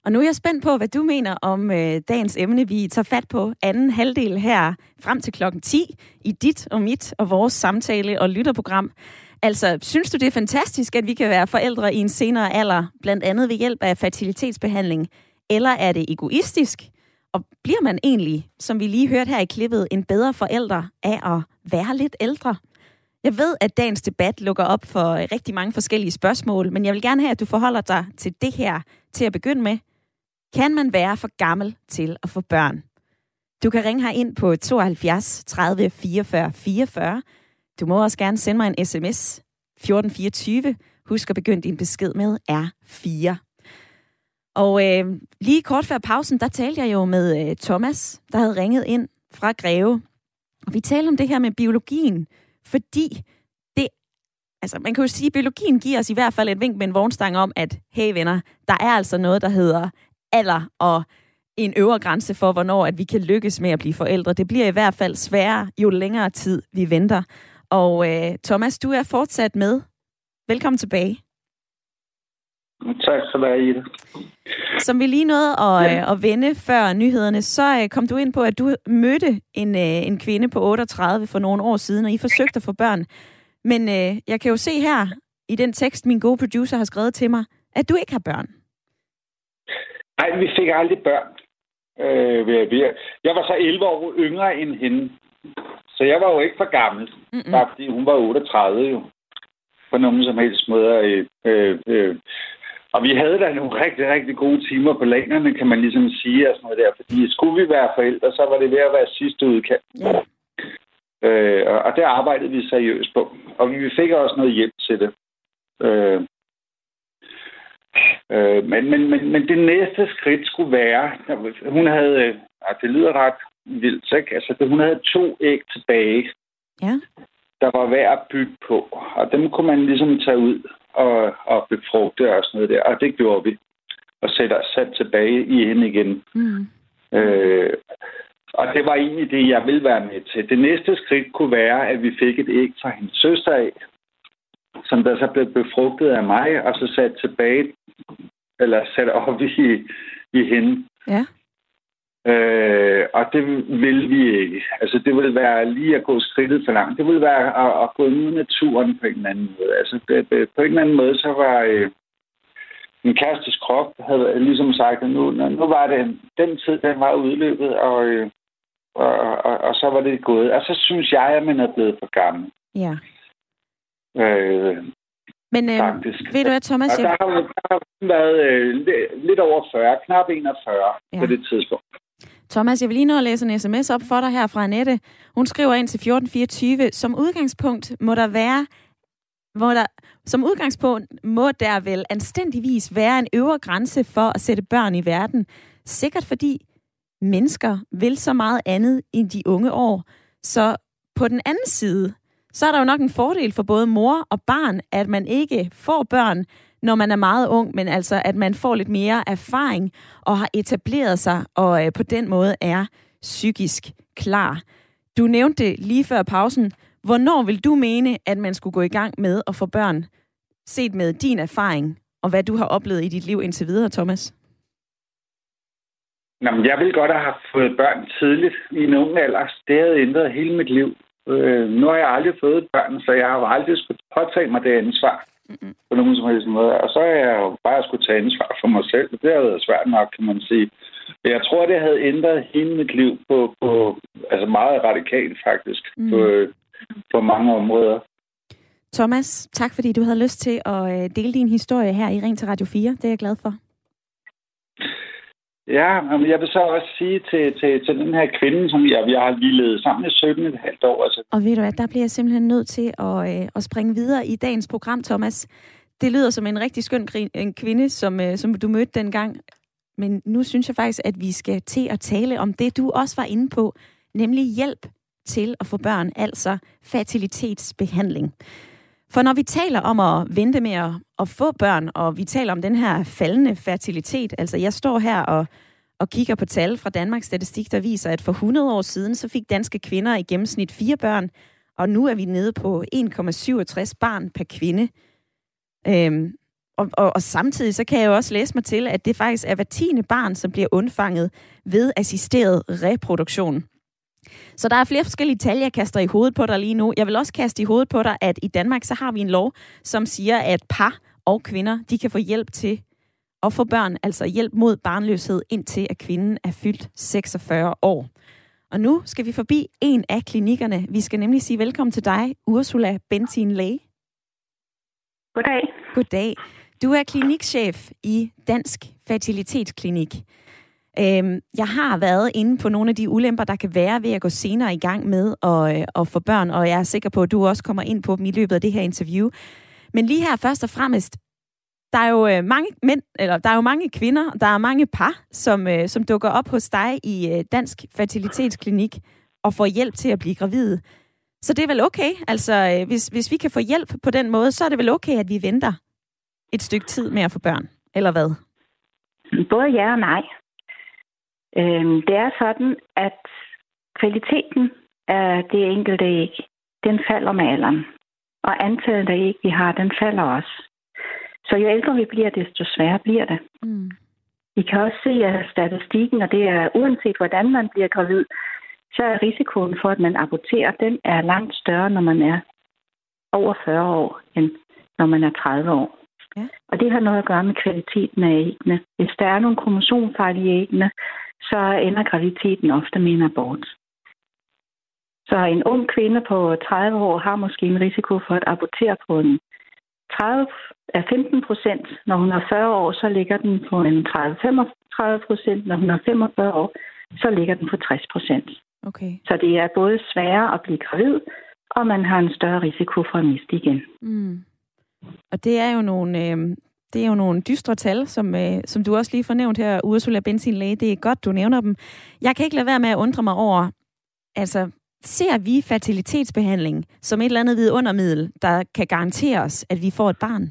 A: Og nu er jeg spændt på, hvad du mener om øh, dagens emne. Vi tager fat på anden halvdel her frem til klokken 10 i dit og mit og vores samtale- og lytterprogram. Altså, synes du, det er fantastisk, at vi kan være forældre i en senere alder, blandt andet ved hjælp af fertilitetsbehandling? Eller er det egoistisk? Og bliver man egentlig, som vi lige hørte her i klippet, en bedre forælder af at være lidt ældre? Jeg ved, at dagens debat lukker op for rigtig mange forskellige spørgsmål, men jeg vil gerne have, at du forholder dig til det her til at begynde med. Kan man være for gammel til at få børn? Du kan ringe her ind på 72 30 44 44, du må også gerne sende mig en sms 1424. Husk at begynde din besked med R4. Og øh, lige kort før pausen, der talte jeg jo med øh, Thomas, der havde ringet ind fra Greve. Og vi talte om det her med biologien, fordi det, altså man kan jo sige, at biologien giver os i hvert fald et vink med en vognstang om, at hey venner, der er altså noget, der hedder alder og en øvre grænse for, hvornår at vi kan lykkes med at blive forældre. Det bliver i hvert fald sværere, jo længere tid vi venter. Og øh, Thomas, du er fortsat med. Velkommen tilbage.
D: Tak skal du have, Ida.
A: Som vi lige nåede at, ja. Øh, at vende før nyhederne, så øh, kom du ind på, at du mødte en, øh, en kvinde på 38 for nogle år siden, og I forsøgte at få børn. Men øh, jeg kan jo se her i den tekst, min gode producer har skrevet til mig, at du ikke har børn.
D: Nej, vi fik aldrig børn. Øh, jeg var så 11 år yngre end hende. Så jeg var jo ikke for gammel, Mm-mm. bare fordi hun var 38 jo. På nogen som helst måde. Øh, øh, øh. Og vi havde da nogle rigtig, rigtig gode timer på lænerne, kan man ligesom sige, og sådan noget der. Fordi skulle vi være forældre, så var det ved at være sidste udkald. Ja. Øh, og, og det arbejdede vi seriøst på. Og vi fik også noget hjælp til det. Øh, øh, men, men, men, men det næste skridt skulle være, hun havde, øh, det lyder ret vildt, ikke? Altså, hun havde to æg tilbage,
A: ja.
D: der var værd at bygge på. Og dem kunne man ligesom tage ud og, og befrugte og sådan noget der. Og det gjorde vi. Og sætte sat tilbage i hende igen.
A: Mm.
D: Øh, og det var egentlig det, jeg ville være med til. Det næste skridt kunne være, at vi fik et æg fra hendes søster af, som der så blev befrugtet af mig, og så sat tilbage, eller sat op i, i hende.
A: Ja.
D: Øh, og det vil vi ikke. Altså, det vil være lige at gå skridtet for langt. Det vil være at, at gå ud i naturen på en eller anden måde. Altså, det, det, på en eller anden måde, så var øh, min kærestes krop, havde ligesom sagt, at nu, nu var det, den tid, den var udløbet, og, øh, og, og, og så var det gået. Og så synes jeg, at man er blevet for gammel.
A: Ja.
D: Øh,
A: Men øh,
D: faktisk.
A: ved du hvad, Thomas?
D: Og der har, der har været øh, li- lidt over 40, knap 41
A: Ja.
D: ja. på det tidspunkt.
A: Thomas, jeg vil lige nå at læse en sms op for dig her fra Annette. Hun skriver ind til 1424. Som udgangspunkt må der være hvor der, som udgangspunkt må der vel anstændigvis være en øvre grænse for at sætte børn i verden. Sikkert fordi mennesker vil så meget andet i de unge år. Så på den anden side, så er der jo nok en fordel for både mor og barn, at man ikke får børn, når man er meget ung, men altså at man får lidt mere erfaring og har etableret sig, og øh, på den måde er psykisk klar. Du nævnte det lige før pausen. Hvornår vil du mene, at man skulle gå i gang med at få børn, set med din erfaring, og hvad du har oplevet i dit liv indtil videre, Thomas?
D: Jamen, jeg vil godt have fået børn tidligt i en ung alder. Det havde ændret hele mit liv. Øh, nu har jeg aldrig fået børn, så jeg har aldrig skulle påtage mig det ansvar
A: Mm-mm.
D: på nogen som helst måde. Og så er jeg jo bare skulle tage ansvar for mig selv. Det har været svært nok, kan man sige. Jeg tror, det havde ændret hele mit liv på, på altså meget radikalt faktisk,
A: Mm.
D: på, på mange områder.
A: Thomas, tak fordi du havde lyst til at øh, dele din historie her i Ring til Radio 4. Det er jeg glad for.
D: Ja, men jeg vil så også sige til, til, til den her kvinde, som jeg, jeg har lige levet sammen i 17 et halvt år. Altså,
A: Og ved du hvad, der bliver jeg simpelthen nødt til at, øh, at springe videre i dagens program, Thomas. Det lyder som en rigtig skøn en kvinde, som, øh, som du mødte dengang. Men nu synes jeg faktisk, at vi skal til at tale om det, du også var inde på, nemlig hjælp til at få børn, altså fertilitetsbehandling. For når vi taler om at vente med at, at få børn, og vi taler om den her faldende fertilitet, altså jeg står her og, og kigger på tal fra Danmarks Statistik, der viser, at for 100 år siden, så fik danske kvinder i gennemsnit fire børn, og nu er vi nede på 1,67 barn per kvinde. Øhm, og, og, og samtidig så kan jeg jo også læse mig til, at det faktisk er hver tiende barn, som bliver undfanget ved assisteret reproduktion. Så der er flere forskellige tal, jeg kaster i hovedet på dig lige nu. Jeg vil også kaste i hovedet på dig, at i Danmark så har vi en lov, som siger, at par og kvinder, de kan få hjælp til at få børn, altså hjælp mod barnløshed, indtil at kvinden er fyldt 46 år. Og nu skal vi forbi en af klinikkerne. Vi skal nemlig sige velkommen til dig, Ursula Bentin Læge.
G: Goddag.
A: Goddag. Du er klinikchef i Dansk Fertilitetsklinik. Øhm, jeg har været inde på nogle af de ulemper, der kan være ved at gå senere i gang med at, øh, at få børn, og jeg er sikker på, at du også kommer ind på dem i løbet af det her interview. Men lige her først og fremmest, der er jo øh, mange mænd, eller der er jo mange kvinder, der er mange par, som, øh, som dukker op hos dig i øh, Dansk Fertilitetsklinik og får hjælp til at blive gravide. Så det er vel okay, altså øh, hvis, hvis vi kan få hjælp på den måde, så er det vel okay, at vi venter et stykke tid med at få børn, eller hvad?
G: Både ja og nej. Øhm, det er sådan, at kvaliteten af det enkelte æg, den falder med alderen. Og antallet af æg, vi har, den falder også. Så jo ældre vi bliver, desto sværere bliver det.
A: Mm.
G: Vi kan også se af statistikken, og det er uanset hvordan man bliver gravid, så er risikoen for, at man aborterer, den er langt større, når man er over 40 år, end når man er 30 år.
A: Ja.
G: Og det har noget at gøre med kvaliteten af æggene. Hvis der er nogle kromosomfejl i æggene, så ender graviditeten ofte med en abort. Så en ung kvinde på 30 år har måske en risiko for at abortere på en 30 af 15 procent. Når hun er 40 år, så ligger den på en 30-35 procent. Når hun er 45 år, så ligger den på 60 procent.
A: Okay.
G: Så det er både sværere at blive gravid, og man har en større risiko for at miste igen.
A: Mm. Og det er jo nogle, øh, det er jo nogle dystre tal, som, øh, som du også lige fornævnt her, Ursula Benzinlæge. Det er godt, du nævner dem. Jeg kan ikke lade være med at undre mig over, altså, ser vi fertilitetsbehandling som et eller andet vidundermiddel, der kan garantere os, at vi får et barn?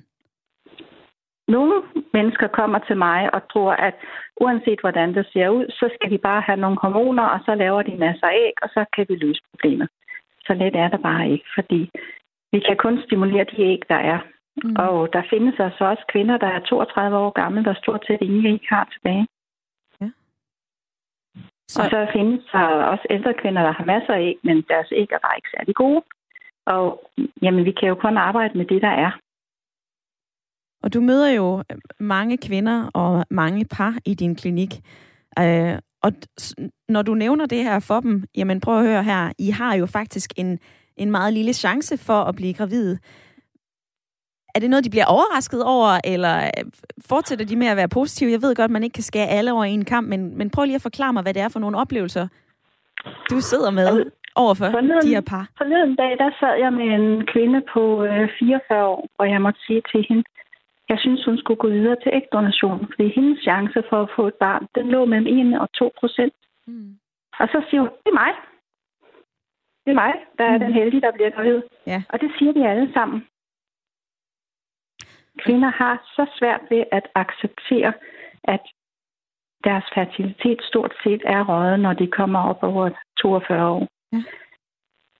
G: Nogle mennesker kommer til mig og tror, at uanset hvordan det ser ud, så skal de bare have nogle hormoner, og så laver de masser af æg, og så kan vi løse problemet. Så let er det bare ikke, fordi vi kan kun stimulere de æg, der er. Mm. Og der findes altså også kvinder, der er 32 år gamle, der stort set ingen har tilbage.
A: Ja.
G: Så... Og så findes der også ældre kvinder, der har masser af æg, men deres æg er bare ikke særlig gode. Og jamen, vi kan jo kun arbejde med det, der er.
A: Og du møder jo mange kvinder og mange par i din klinik. Øh, og når du nævner det her for dem, jamen prøv at høre her, I har jo faktisk en, en meget lille chance for at blive gravid. Er det noget, de bliver overrasket over, eller øh, fortsætter de med at være positive? Jeg ved godt, man ikke kan skære alle over i en kamp, men, men prøv lige at forklare mig, hvad det er for nogle oplevelser, du sidder med altså, overfor forleden, de her par.
G: Forleden dag, der sad jeg med en kvinde på øh, 44 år, og jeg måtte sige til hende, jeg synes, hun skulle gå videre til ægdonation, fordi hendes chance for at få et barn, den lå mellem 1 og 2 procent. Mm. Og så siger hun, det er mig. Det er mig, der er mm. den heldige, der bliver gravid. Ja. Og det siger de alle sammen. Kvinder har så svært ved at acceptere, at deres fertilitet stort set er røget, når de kommer op over 42 år. Ja.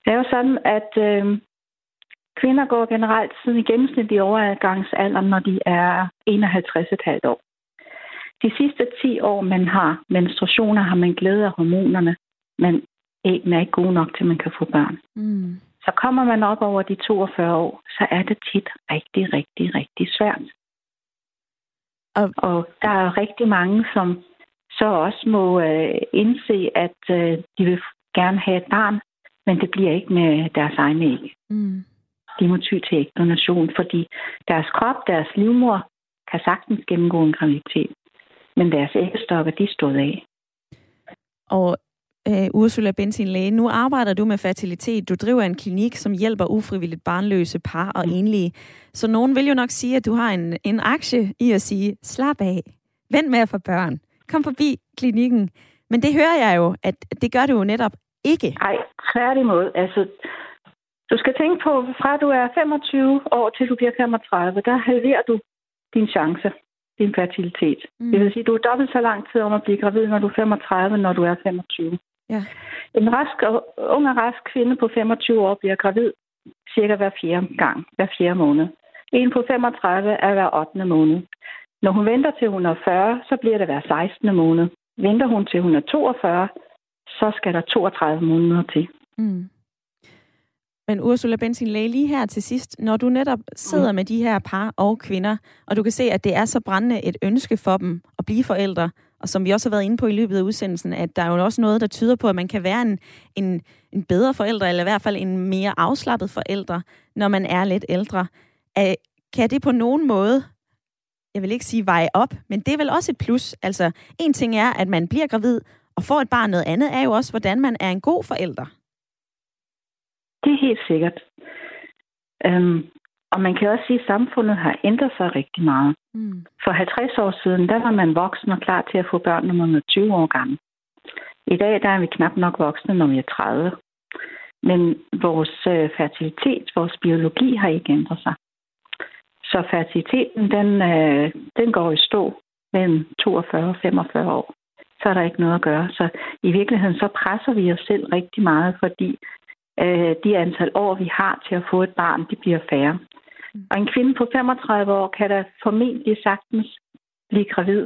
G: Det er jo sådan, at øh, kvinder går generelt siden i gennemsnit i overgangsalderen, når de er 51,5 år. De sidste 10 år, man har menstruationer, har man glæde af hormonerne, men æggene er ikke gode nok til, at man kan få børn. Mm. Så kommer man op over de 42 år, så er det tit rigtig, rigtig, rigtig svært. Og, og der er rigtig mange, som så også må øh, indse, at øh, de vil gerne have et barn, men det bliver ikke med deres egne æg. Mm. De må ty til ægdonation, fordi deres krop, deres livmor, kan sagtens gennemgå en graviditet. Men deres æggestokker, de stod af.
A: Og uh, Ursula Bentin Læge, nu arbejder du med fertilitet. Du driver en klinik, som hjælper ufrivilligt barnløse par og mm. enlige. Så nogen vil jo nok sige, at du har en, en aktie i at sige, slap af, vent med at få børn, kom forbi klinikken. Men det hører jeg jo, at det gør du jo netop ikke.
G: Nej, tværtimod. Altså, du skal tænke på, fra du er 25 år til du bliver 35, der halverer du din chance, din fertilitet. Mm. Det vil sige, du er dobbelt så lang tid om at blive gravid, når du er 35, når du er 25. Ja. En rask, ung og rask kvinde på 25 år bliver gravid cirka hver fjerde gang, hver fjerde måned. En på 35 er hver 8. måned. Når hun venter til hun er 40, så bliver det hver 16. måned. Venter hun til hun er 42, så skal der 32 måneder til. Mm.
A: Men Ursula Bensin Læge, lige her til sidst, når du netop sidder mm. med de her par og kvinder, og du kan se, at det er så brændende et ønske for dem at blive forældre, og som vi også har været inde på i løbet af udsendelsen, at der er jo også noget, der tyder på, at man kan være en, en, en bedre forældre, eller i hvert fald en mere afslappet forældre, når man er lidt ældre. Kan det på nogen måde, jeg vil ikke sige veje op, men det er vel også et plus. Altså, en ting er, at man bliver gravid og får et barn. Noget andet er jo også, hvordan man er en god forælder.
G: Det er helt sikkert. Øhm, og man kan også sige, at samfundet har ændret sig rigtig meget. Mm. For 50 år siden, der var man voksen og klar til at få børn, når man var 20 år gammel. I dag der er vi knap nok voksne, når vi er 30. Men vores øh, fertilitet, vores biologi har ikke ændret sig. Så fertiliteten, den, øh, den går i stå mellem 42 og 45 år. Så er der ikke noget at gøre. Så i virkeligheden, så presser vi os selv rigtig meget, fordi øh, de antal år, vi har til at få et barn, de bliver færre. Mm. Og en kvinde på 35 år kan da formentlig sagtens blive gravid.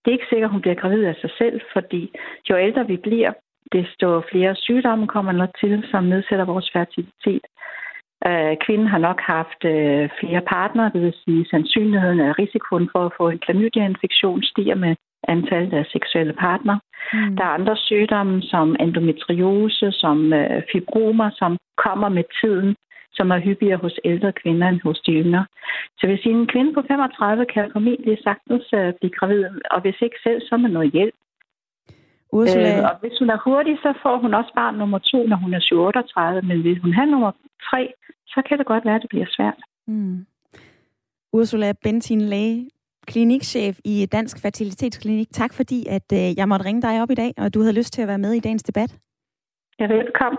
G: Det er ikke sikkert, at hun bliver gravid af sig selv, fordi jo ældre vi bliver, desto flere sygdomme kommer der til, som nedsætter vores fertilitet. Øh, kvinden har nok haft øh, flere partnere, det vil sige, sandsynligheden af risikoen for at få en klamydia-infektion stiger med antallet af seksuelle partnere. Mm. Der er andre sygdomme som endometriose, som øh, fibromer, som kommer med tiden, som er hyppigere hos ældre kvinder end hos de yngre. Så hvis en kvinde på 35 kan formentlig sagtens øh, blive gravid, og hvis ikke selv, så med noget hjælp. Ursula... Øh, og hvis hun er hurtig, så får hun også barn nummer to, når hun er 38, men hvis hun har nummer tre, så kan det godt være, at det bliver svært. Mm.
A: Ursula Bentin Læge, klinikchef i Dansk Fertilitetsklinik. Tak fordi, at øh, jeg måtte ringe dig op i dag, og du havde lyst til at være med i dagens debat.
G: Ja, velkommen.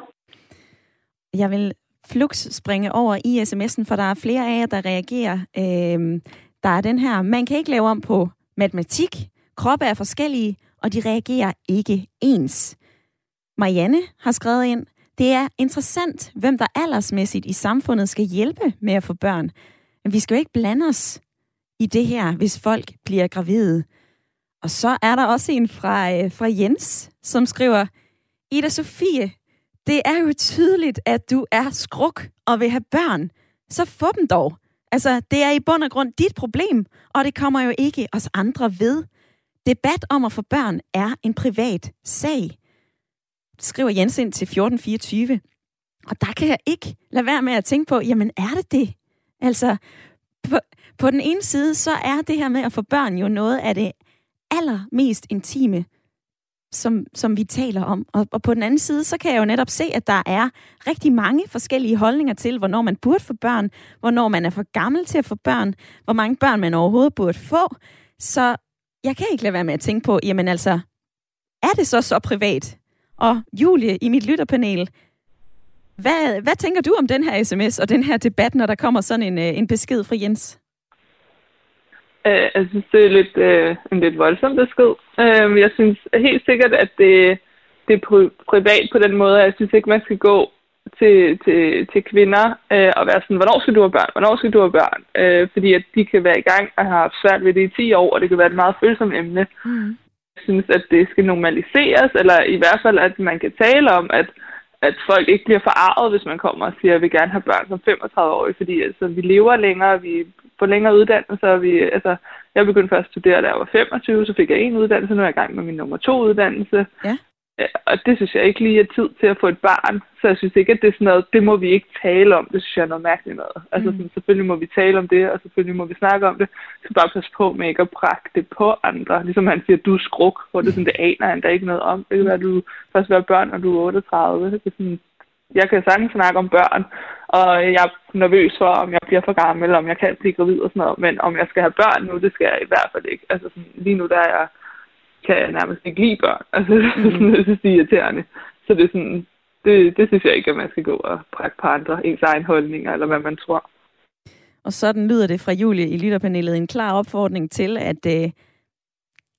A: Jeg vil flux springe over i sms'en, for der er flere af jer, der reagerer. Øh, der er den her, man kan ikke lave om på matematik, kroppe er forskellige, og de reagerer ikke ens. Marianne har skrevet ind, det er interessant, hvem der aldersmæssigt i samfundet skal hjælpe med at få børn. Men vi skal jo ikke blande os i det her, hvis folk bliver gravide. Og så er der også en fra, øh, fra Jens, som skriver, Ida Sofie, det er jo tydeligt, at du er skruk og vil have børn. Så få dem dog. Altså, det er i bund og grund dit problem, og det kommer jo ikke os andre ved. Debat om at få børn er en privat sag, skriver Jens ind til 1424. Og der kan jeg ikke lade være med at tænke på, jamen er det det? Altså, på, på den ene side, så er det her med at få børn jo noget af det allermest intime, som, som vi taler om. Og, og på den anden side, så kan jeg jo netop se, at der er rigtig mange forskellige holdninger til, hvornår man burde få børn, hvornår man er for gammel til at få børn, hvor mange børn man overhovedet burde få. Så jeg kan ikke lade være med at tænke på, jamen altså, er det så så privat? Og Julie i mit lytterpanel, hvad, hvad tænker du om den her sms og den her debat, når der kommer sådan en, øh, en besked fra Jens?
B: Øh, jeg synes, det er lidt, øh, en lidt voldsom besked. Øh, jeg synes helt sikkert, at det, det er pri- privat på den måde. Jeg synes ikke, man skal gå til, til, til kvinder øh, og være sådan, hvornår skal du have børn? Hvornår skal du have børn? Øh, fordi at de kan være i gang og have haft svært ved det i 10 år, og det kan være et meget følsomt emne. Mm. Jeg synes, at det skal normaliseres, eller i hvert fald, at man kan tale om, at at folk ikke bliver forarvet, hvis man kommer og siger, at vil gerne have børn som 35-årig, fordi altså, vi lever længere, vi får længere uddannelser. Vi, altså, jeg begyndte først at studere, da jeg var 25, så fik jeg en uddannelse, nu er jeg i gang med min nummer to uddannelse. Ja. Og det synes jeg ikke lige er tid til at få et barn. Så jeg synes ikke, at det er sådan noget, det må vi ikke tale om. Det synes jeg er noget mærkeligt noget. Altså mm. sådan, selvfølgelig må vi tale om det, og selvfølgelig må vi snakke om det. Så bare passe på med ikke at prakke det på andre. Ligesom han siger, du er skruk, hvor det, sådan, det aner han der ikke noget om. Det kan være, at du først være børn, når du er 38. Det er sådan, jeg kan sagtens snakke om børn, og jeg er nervøs for, om jeg bliver for gammel, eller om jeg kan blive gravid og sådan noget. Men om jeg skal have børn nu, det skal jeg i hvert fald ikke. Altså sådan, lige nu der er jeg kan jeg nærmest ikke lide børn. Altså, mm. det synes, det er irriterende. Så det er sådan, det, det synes jeg ikke, at man skal gå og prække på andre ens egen holdninger, eller hvad man tror.
A: Og sådan lyder det fra Julie i lytterpanelet. En klar opfordring til, at øh,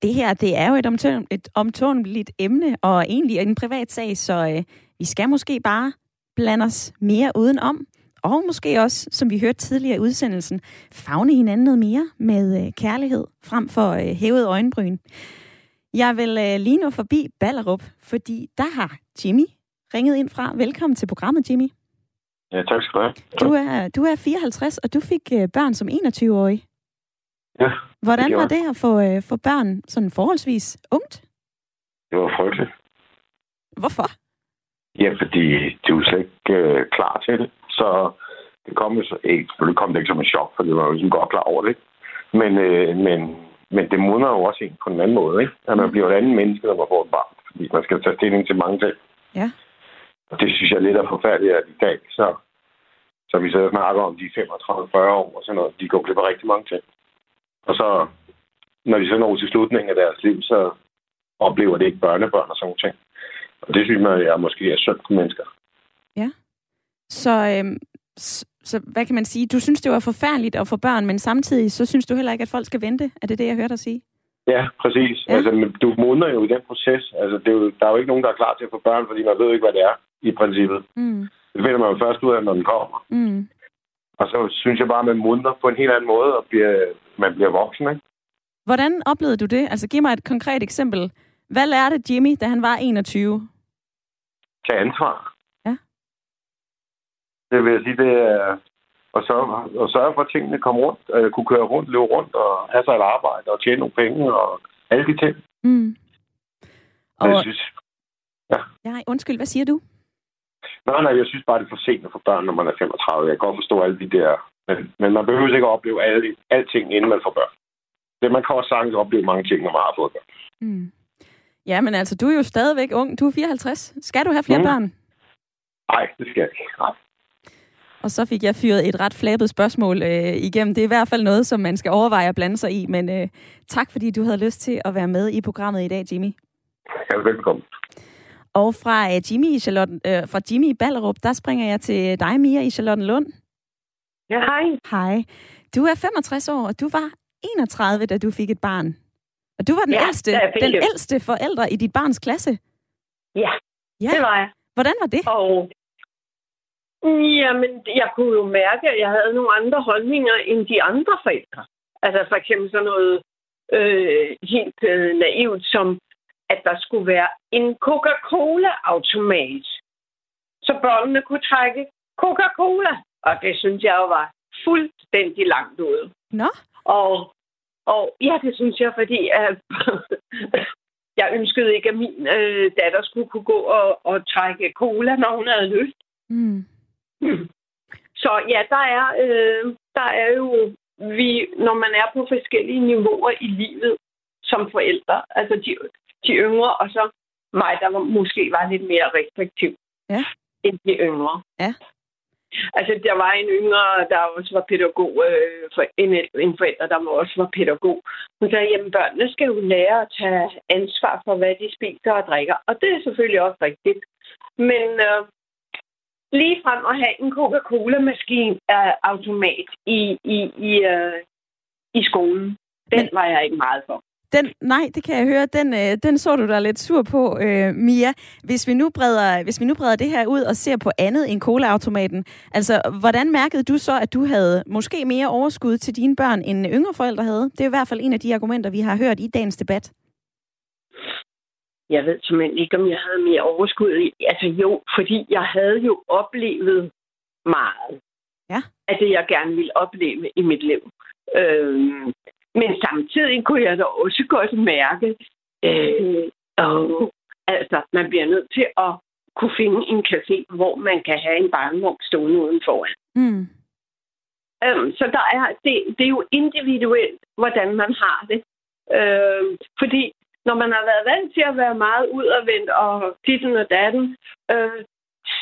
A: det her, det er jo et, omtån, et omtånligt emne, og egentlig en privat sag, så øh, vi skal måske bare blande os mere udenom. Og måske også, som vi hørte tidligere i udsendelsen, fagne hinanden noget mere med øh, kærlighed, frem for øh, hævet øjenbryn. Jeg vil øh, lige nå forbi Ballerup, fordi der har Jimmy ringet ind fra. Velkommen til programmet, Jimmy.
H: Ja, tak skal du have.
A: Du er, du er 54, og du fik børn som 21-årig.
H: Ja.
A: Hvordan var det at få, få børn sådan forholdsvis ungt?
H: Det var frygteligt.
A: Hvorfor?
H: Ja, fordi du var slet ikke øh, klar til det. Så det kom jo så ikke, selvfølgelig kom det ikke som en chok, for det var jo ligesom godt klar over det. Men, øh, men men det modner jo også en på en anden måde, ikke? At man mm. bliver et andet menneske, når man får et barn. Fordi man skal tage stilling til mange ting.
A: Ja.
H: Og det synes jeg lidt er forfærdeligt, at i dag, så, så vi så snakker om de 35-40 år og sådan noget, de går glip af rigtig mange ting. Og så, når de så når til slutningen af deres liv, så oplever det ikke børnebørn og sådan noget ting. Og det synes jeg, jeg måske er synd for mennesker.
A: Ja. Så, øhm, så hvad kan man sige? Du synes, det var forfærdeligt at få børn, men samtidig så synes du heller ikke, at folk skal vente. Er det det, jeg hørte dig sige?
H: Ja, præcis. Ja. Altså, du modner jo i den proces. Altså, det er jo, der er jo ikke nogen, der er klar til at få børn, fordi man ved ikke, hvad det er i princippet. Mm. Det finder man jo først ud af, når den kommer. Mm. Og så synes jeg bare, at man modner på en helt anden måde, og bliver, man bliver voksen, ikke?
A: Hvordan oplevede du det? Altså, giv mig et konkret eksempel. Hvad lærte Jimmy, da han var 21?
H: Tag ansvar. Det vil jeg sige, det er at sørge, at sørge for, at tingene kommer rundt, at kunne køre rundt, løbe rundt og have sig et arbejde og tjene nogle penge og alle de ting. Mm. Og... Jeg synes,
A: ja. Nej, undskyld, hvad siger du?
H: Nej, nej, jeg synes bare, det er for sent at få børn, når man er 35. Jeg kan godt forstå alle de der... Men, men man behøver ikke at opleve alle, alting, inden man får børn. Det, man kan også sagtens opleve mange ting, når man har fået børn.
A: Mm. Ja, men altså, du er jo stadigvæk ung. Du er 54. Skal du have flere mm. børn?
H: Nej, det skal jeg ikke. Nej.
A: Og så fik jeg fyret et ret flabet spørgsmål øh, igennem. Det er i hvert fald noget, som man skal overveje at blande sig i. Men øh, tak, fordi du havde lyst til at være med i programmet i dag, Jimmy.
H: Ja, velkommen.
A: Og fra uh, Jimmy i Charlotten, øh, fra Jimmy i Ballerup, der springer jeg til dig, Mia, i Charlottenlund.
I: Ja, hej.
A: Hej. Du er 65 år, og du var 31, da du fik et barn. Og du var den, ja, ældste, den ældste forældre i dit barns klasse.
I: Ja, ja, det var jeg.
A: Hvordan var det?
I: Og Jamen, jeg kunne jo mærke, at jeg havde nogle andre holdninger end de andre forældre. Altså for eksempel sådan noget øh, helt øh, naivt som, at der skulle være en Coca-Cola-automat, så børnene kunne trække Coca-Cola. Og det synes jeg jo var fuldstændig langt ude.
A: Nå?
I: Og, og ja, det synes jeg, fordi at, jeg ønskede ikke, at min øh, datter skulle kunne gå og, og trække cola, når hun havde lyst. Mm. Så ja, der er, øh, der er jo vi, når man er på forskellige niveauer i livet som forældre, altså de, de yngre, og så mig, der var, måske var lidt mere restriktiv
A: Ja.
I: end de yngre.
A: Ja.
I: Altså, der var en yngre, der også var pædagog, øh, for en, en forælder, der også var pædagog. Hun sagde, jamen børnene skal jo lære at tage ansvar for, hvad de spiser og drikker. Og det er selvfølgelig også rigtigt. Men øh, lige frem at have en Coca-Cola-maskine af automat i, i, i, øh, i skolen, den
A: Men-
I: var jeg ikke meget for.
A: Den, nej, det kan jeg høre. Den, øh, den så du dig lidt sur på, øh, Mia. Hvis vi, nu breder, hvis vi nu breder det her ud og ser på andet end cola-automaten, altså, hvordan mærkede du så, at du havde måske mere overskud til dine børn, end yngre forældre havde? Det er i hvert fald en af de argumenter, vi har hørt i dagens debat.
I: Jeg ved simpelthen ikke, om jeg havde mere overskud. Altså jo, fordi jeg havde jo oplevet meget
A: Ja.
I: af det, jeg gerne ville opleve i mit liv. Øhm, men samtidig kunne jeg da også godt mærke, øh, og, altså, man bliver nødt til at kunne finde en café, hvor man kan have en barnevogn stående udenfor.
A: Mm.
I: Øhm, så der er, det, det er jo individuelt, hvordan man har det. Øhm, fordi når man har været vant til at være meget udadvendt og ditten og datten, øh,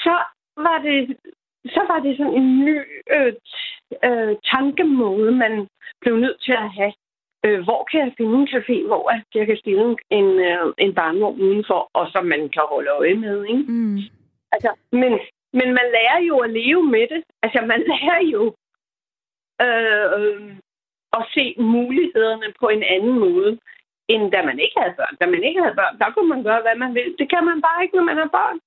I: så var det så var det sådan en ny øh, øh, tankemåde, man blev nødt til at have. Øh, hvor kan jeg finde en café, hvor jeg kan stille en, en, øh, en barnevogn udenfor, og som man kan holde øje med, ikke?
A: Mm.
I: Altså, men, men man lærer jo at leve med det. Altså, man lærer jo øh, øh, at se mulighederne på en anden måde, end da man ikke havde børn. Da man ikke havde børn, der kunne man gøre, hvad man vil. Det kan man bare ikke, når man har børn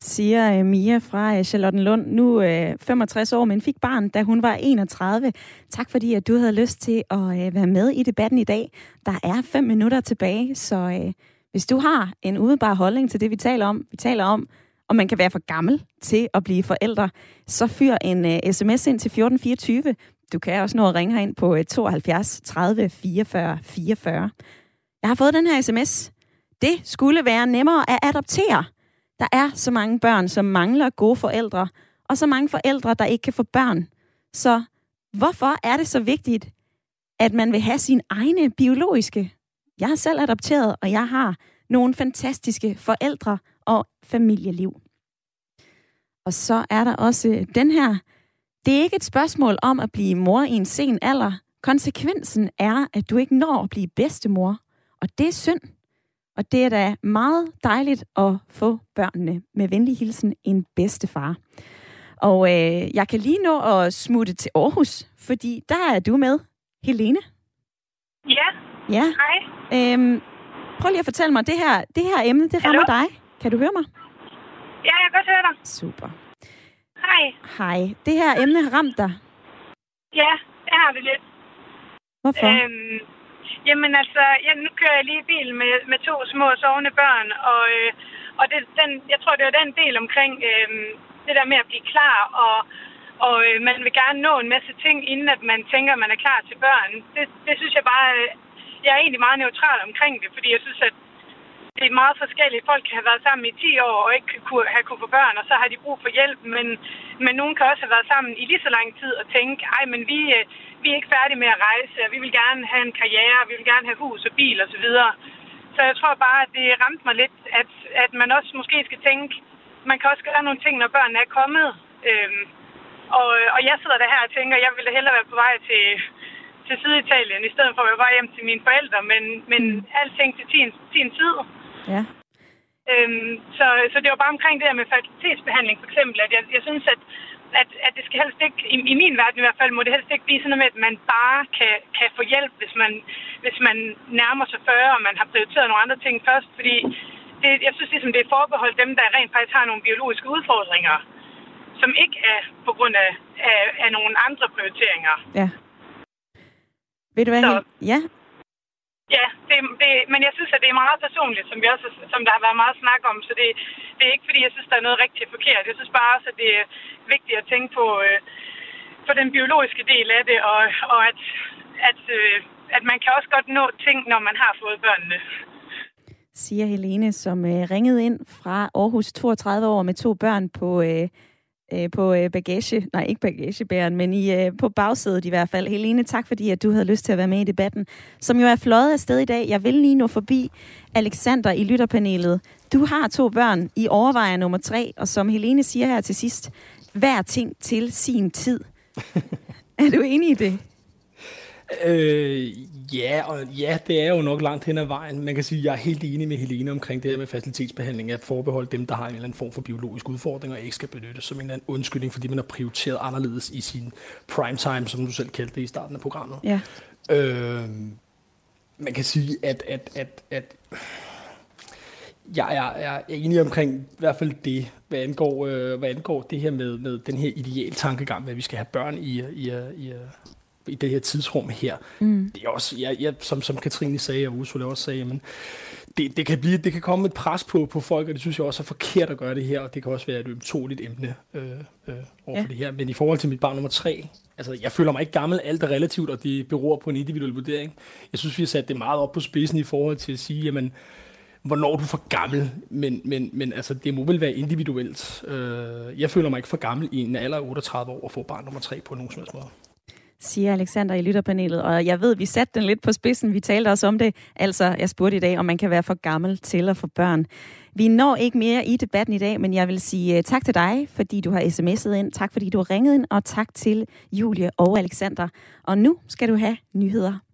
A: siger øh, Mia fra øh, Charlottenlund, nu øh, 65 år, men fik barn, da hun var 31. Tak fordi, at du havde lyst til at øh, være med i debatten i dag. Der er fem minutter tilbage, så hvis du har en udebar holdning til det, vi taler om, vi taler om, om man kan være for gammel til at blive forældre, så fyr en sms ind til 1424. Du kan også nå at ringe herind på 72 30 44 44. Jeg har fået den her sms. Det skulle være nemmere at adoptere. Der er så mange børn, som mangler gode forældre, og så mange forældre, der ikke kan få børn. Så hvorfor er det så vigtigt, at man vil have sin egne biologiske? Jeg har selv adopteret, og jeg har nogle fantastiske forældre og familieliv. Og så er der også den her. Det er ikke et spørgsmål om at blive mor i en sen alder. Konsekvensen er, at du ikke når at blive bedstemor. Og det er synd. Og det er da meget dejligt at få børnene. Med venlig hilsen, en bedstefar. Og øh, jeg kan lige nå at smutte til Aarhus, fordi der er du med, Helene.
J: Ja,
A: Ja.
J: hej.
A: Øhm, prøv lige at fortælle mig, det her, det her emne, det rammer dig. Kan du høre mig?
J: Ja, jeg kan godt høre dig.
A: Super.
J: Hej.
A: Hej. Det her emne har ramt dig.
J: Ja, det har det lidt.
A: Hvorfor?
J: Øhm, jamen altså, ja, nu kører jeg lige i bil med, med to små sovende børn, og, øh, og det, den, jeg tror, det er den del omkring øh, det der med at blive klar, og, og øh, man vil gerne nå en masse ting, inden at man tænker, at man er klar til børn. Det, det synes jeg bare, øh, jeg er egentlig meget neutral omkring det, fordi jeg synes, at det er meget forskelligt. Folk kan have været sammen i 10 år og ikke kunne, have kunne få børn, og så har de brug for hjælp. Men, men nogen kan også have været sammen i lige så lang tid og tænke, ej, men vi, øh, vi er ikke færdige med at rejse, og vi vil gerne have en karriere, vi vil gerne have hus og bil osv. Så, så jeg tror bare, at det ramte mig lidt, at, at man også måske skal tænke, man kan også gøre nogle ting, når børnene er kommet. Øhm, og, og jeg sidder der her og tænker, jeg ville hellere være på vej til, til Syditalien, i stedet for at være hjem til mine forældre, men, men mm. alting til sin, sin tid.
A: Ja.
J: Øhm, så, så det var bare omkring det her med fertilitetsbehandling for eksempel, at jeg, jeg synes, at, at, at det skal helst ikke, i, i min verden i hvert fald, må det helst ikke blive sådan noget med, at man bare kan, kan få hjælp, hvis man, hvis man nærmer sig 40, og man har prioriteret nogle andre ting først, fordi det, jeg synes ligesom, det er forbeholdt dem, der rent faktisk har nogle biologiske udfordringer, som ikke er på grund af, af, af nogle andre prioriteringer.
A: Ja. Ved du hvad, Hel- Ja,
J: Ja, det, det, men jeg synes, at det er meget personligt, som, vi også, som der har været meget snak om. Så det, det er ikke, fordi jeg synes, der er noget rigtig forkert. Jeg synes bare også, at det er vigtigt at tænke på, øh, på den biologiske del af det, og, og at, at, øh, at man kan også godt nå ting, når man har fået børnene.
A: siger Helene, som øh, ringede ind fra Aarhus 32 år med to børn på øh, øh, på øh, bagage, nej ikke bagagebæren, men i, øh, på bagsædet i hvert fald. Helene, tak fordi at du havde lyst til at være med i debatten, som jo er fløjet afsted i dag. Jeg vil lige nå forbi Alexander i lytterpanelet. Du har to børn, i overvejer nummer tre, og som Helene siger her til sidst, hver ting til sin tid. er du enig i det?
C: Øh, ja, og ja, det er jo nok langt hen ad vejen. Man kan sige, at jeg er helt enig med Helene omkring det her med facilitetsbehandling, at forbeholde dem, der har en eller anden form for biologisk udfordring, og ikke skal benyttes som en eller anden undskyldning, fordi man har prioriteret anderledes i sin prime time, som du selv kaldte det i starten af programmet.
A: Ja.
C: Øh, man kan sige, at, at, at, at jeg er, er enig omkring i hvert fald det, hvad angår, øh, hvad angår det her med, med den her ideal tankegang, hvad vi skal have børn i, i, i, i det her tidsrum her. Mm. Det er også, jeg, jeg, som, som Katrine sagde, og Ursula også sagde, men det, det, kan blive, det kan komme et pres på, på folk, og det synes jeg også er forkert at gøre det her, og det kan også være et ømtåligt emne øh, øh, over ja. for det her. Men i forhold til mit barn nummer tre, altså jeg føler mig ikke gammel, alt er relativt, og det beror på en individuel vurdering. Jeg synes, vi har sat det meget op på spidsen i forhold til at sige, jamen, hvornår du er for gammel, men, men, men altså, det må vel være individuelt. Øh, jeg føler mig ikke for gammel i en alder af 38 år at få barn nummer tre på nogen som helst måde
A: siger Alexander i lytterpanelet. Og jeg ved, vi satte den lidt på spidsen. Vi talte også om det. Altså, jeg spurgte i dag, om man kan være for gammel til at få børn. Vi når ikke mere i debatten i dag, men jeg vil sige øh, tak til dig, fordi du har sms'et ind. Tak fordi du har ringet ind, og tak til Julie og Alexander. Og nu skal du have nyheder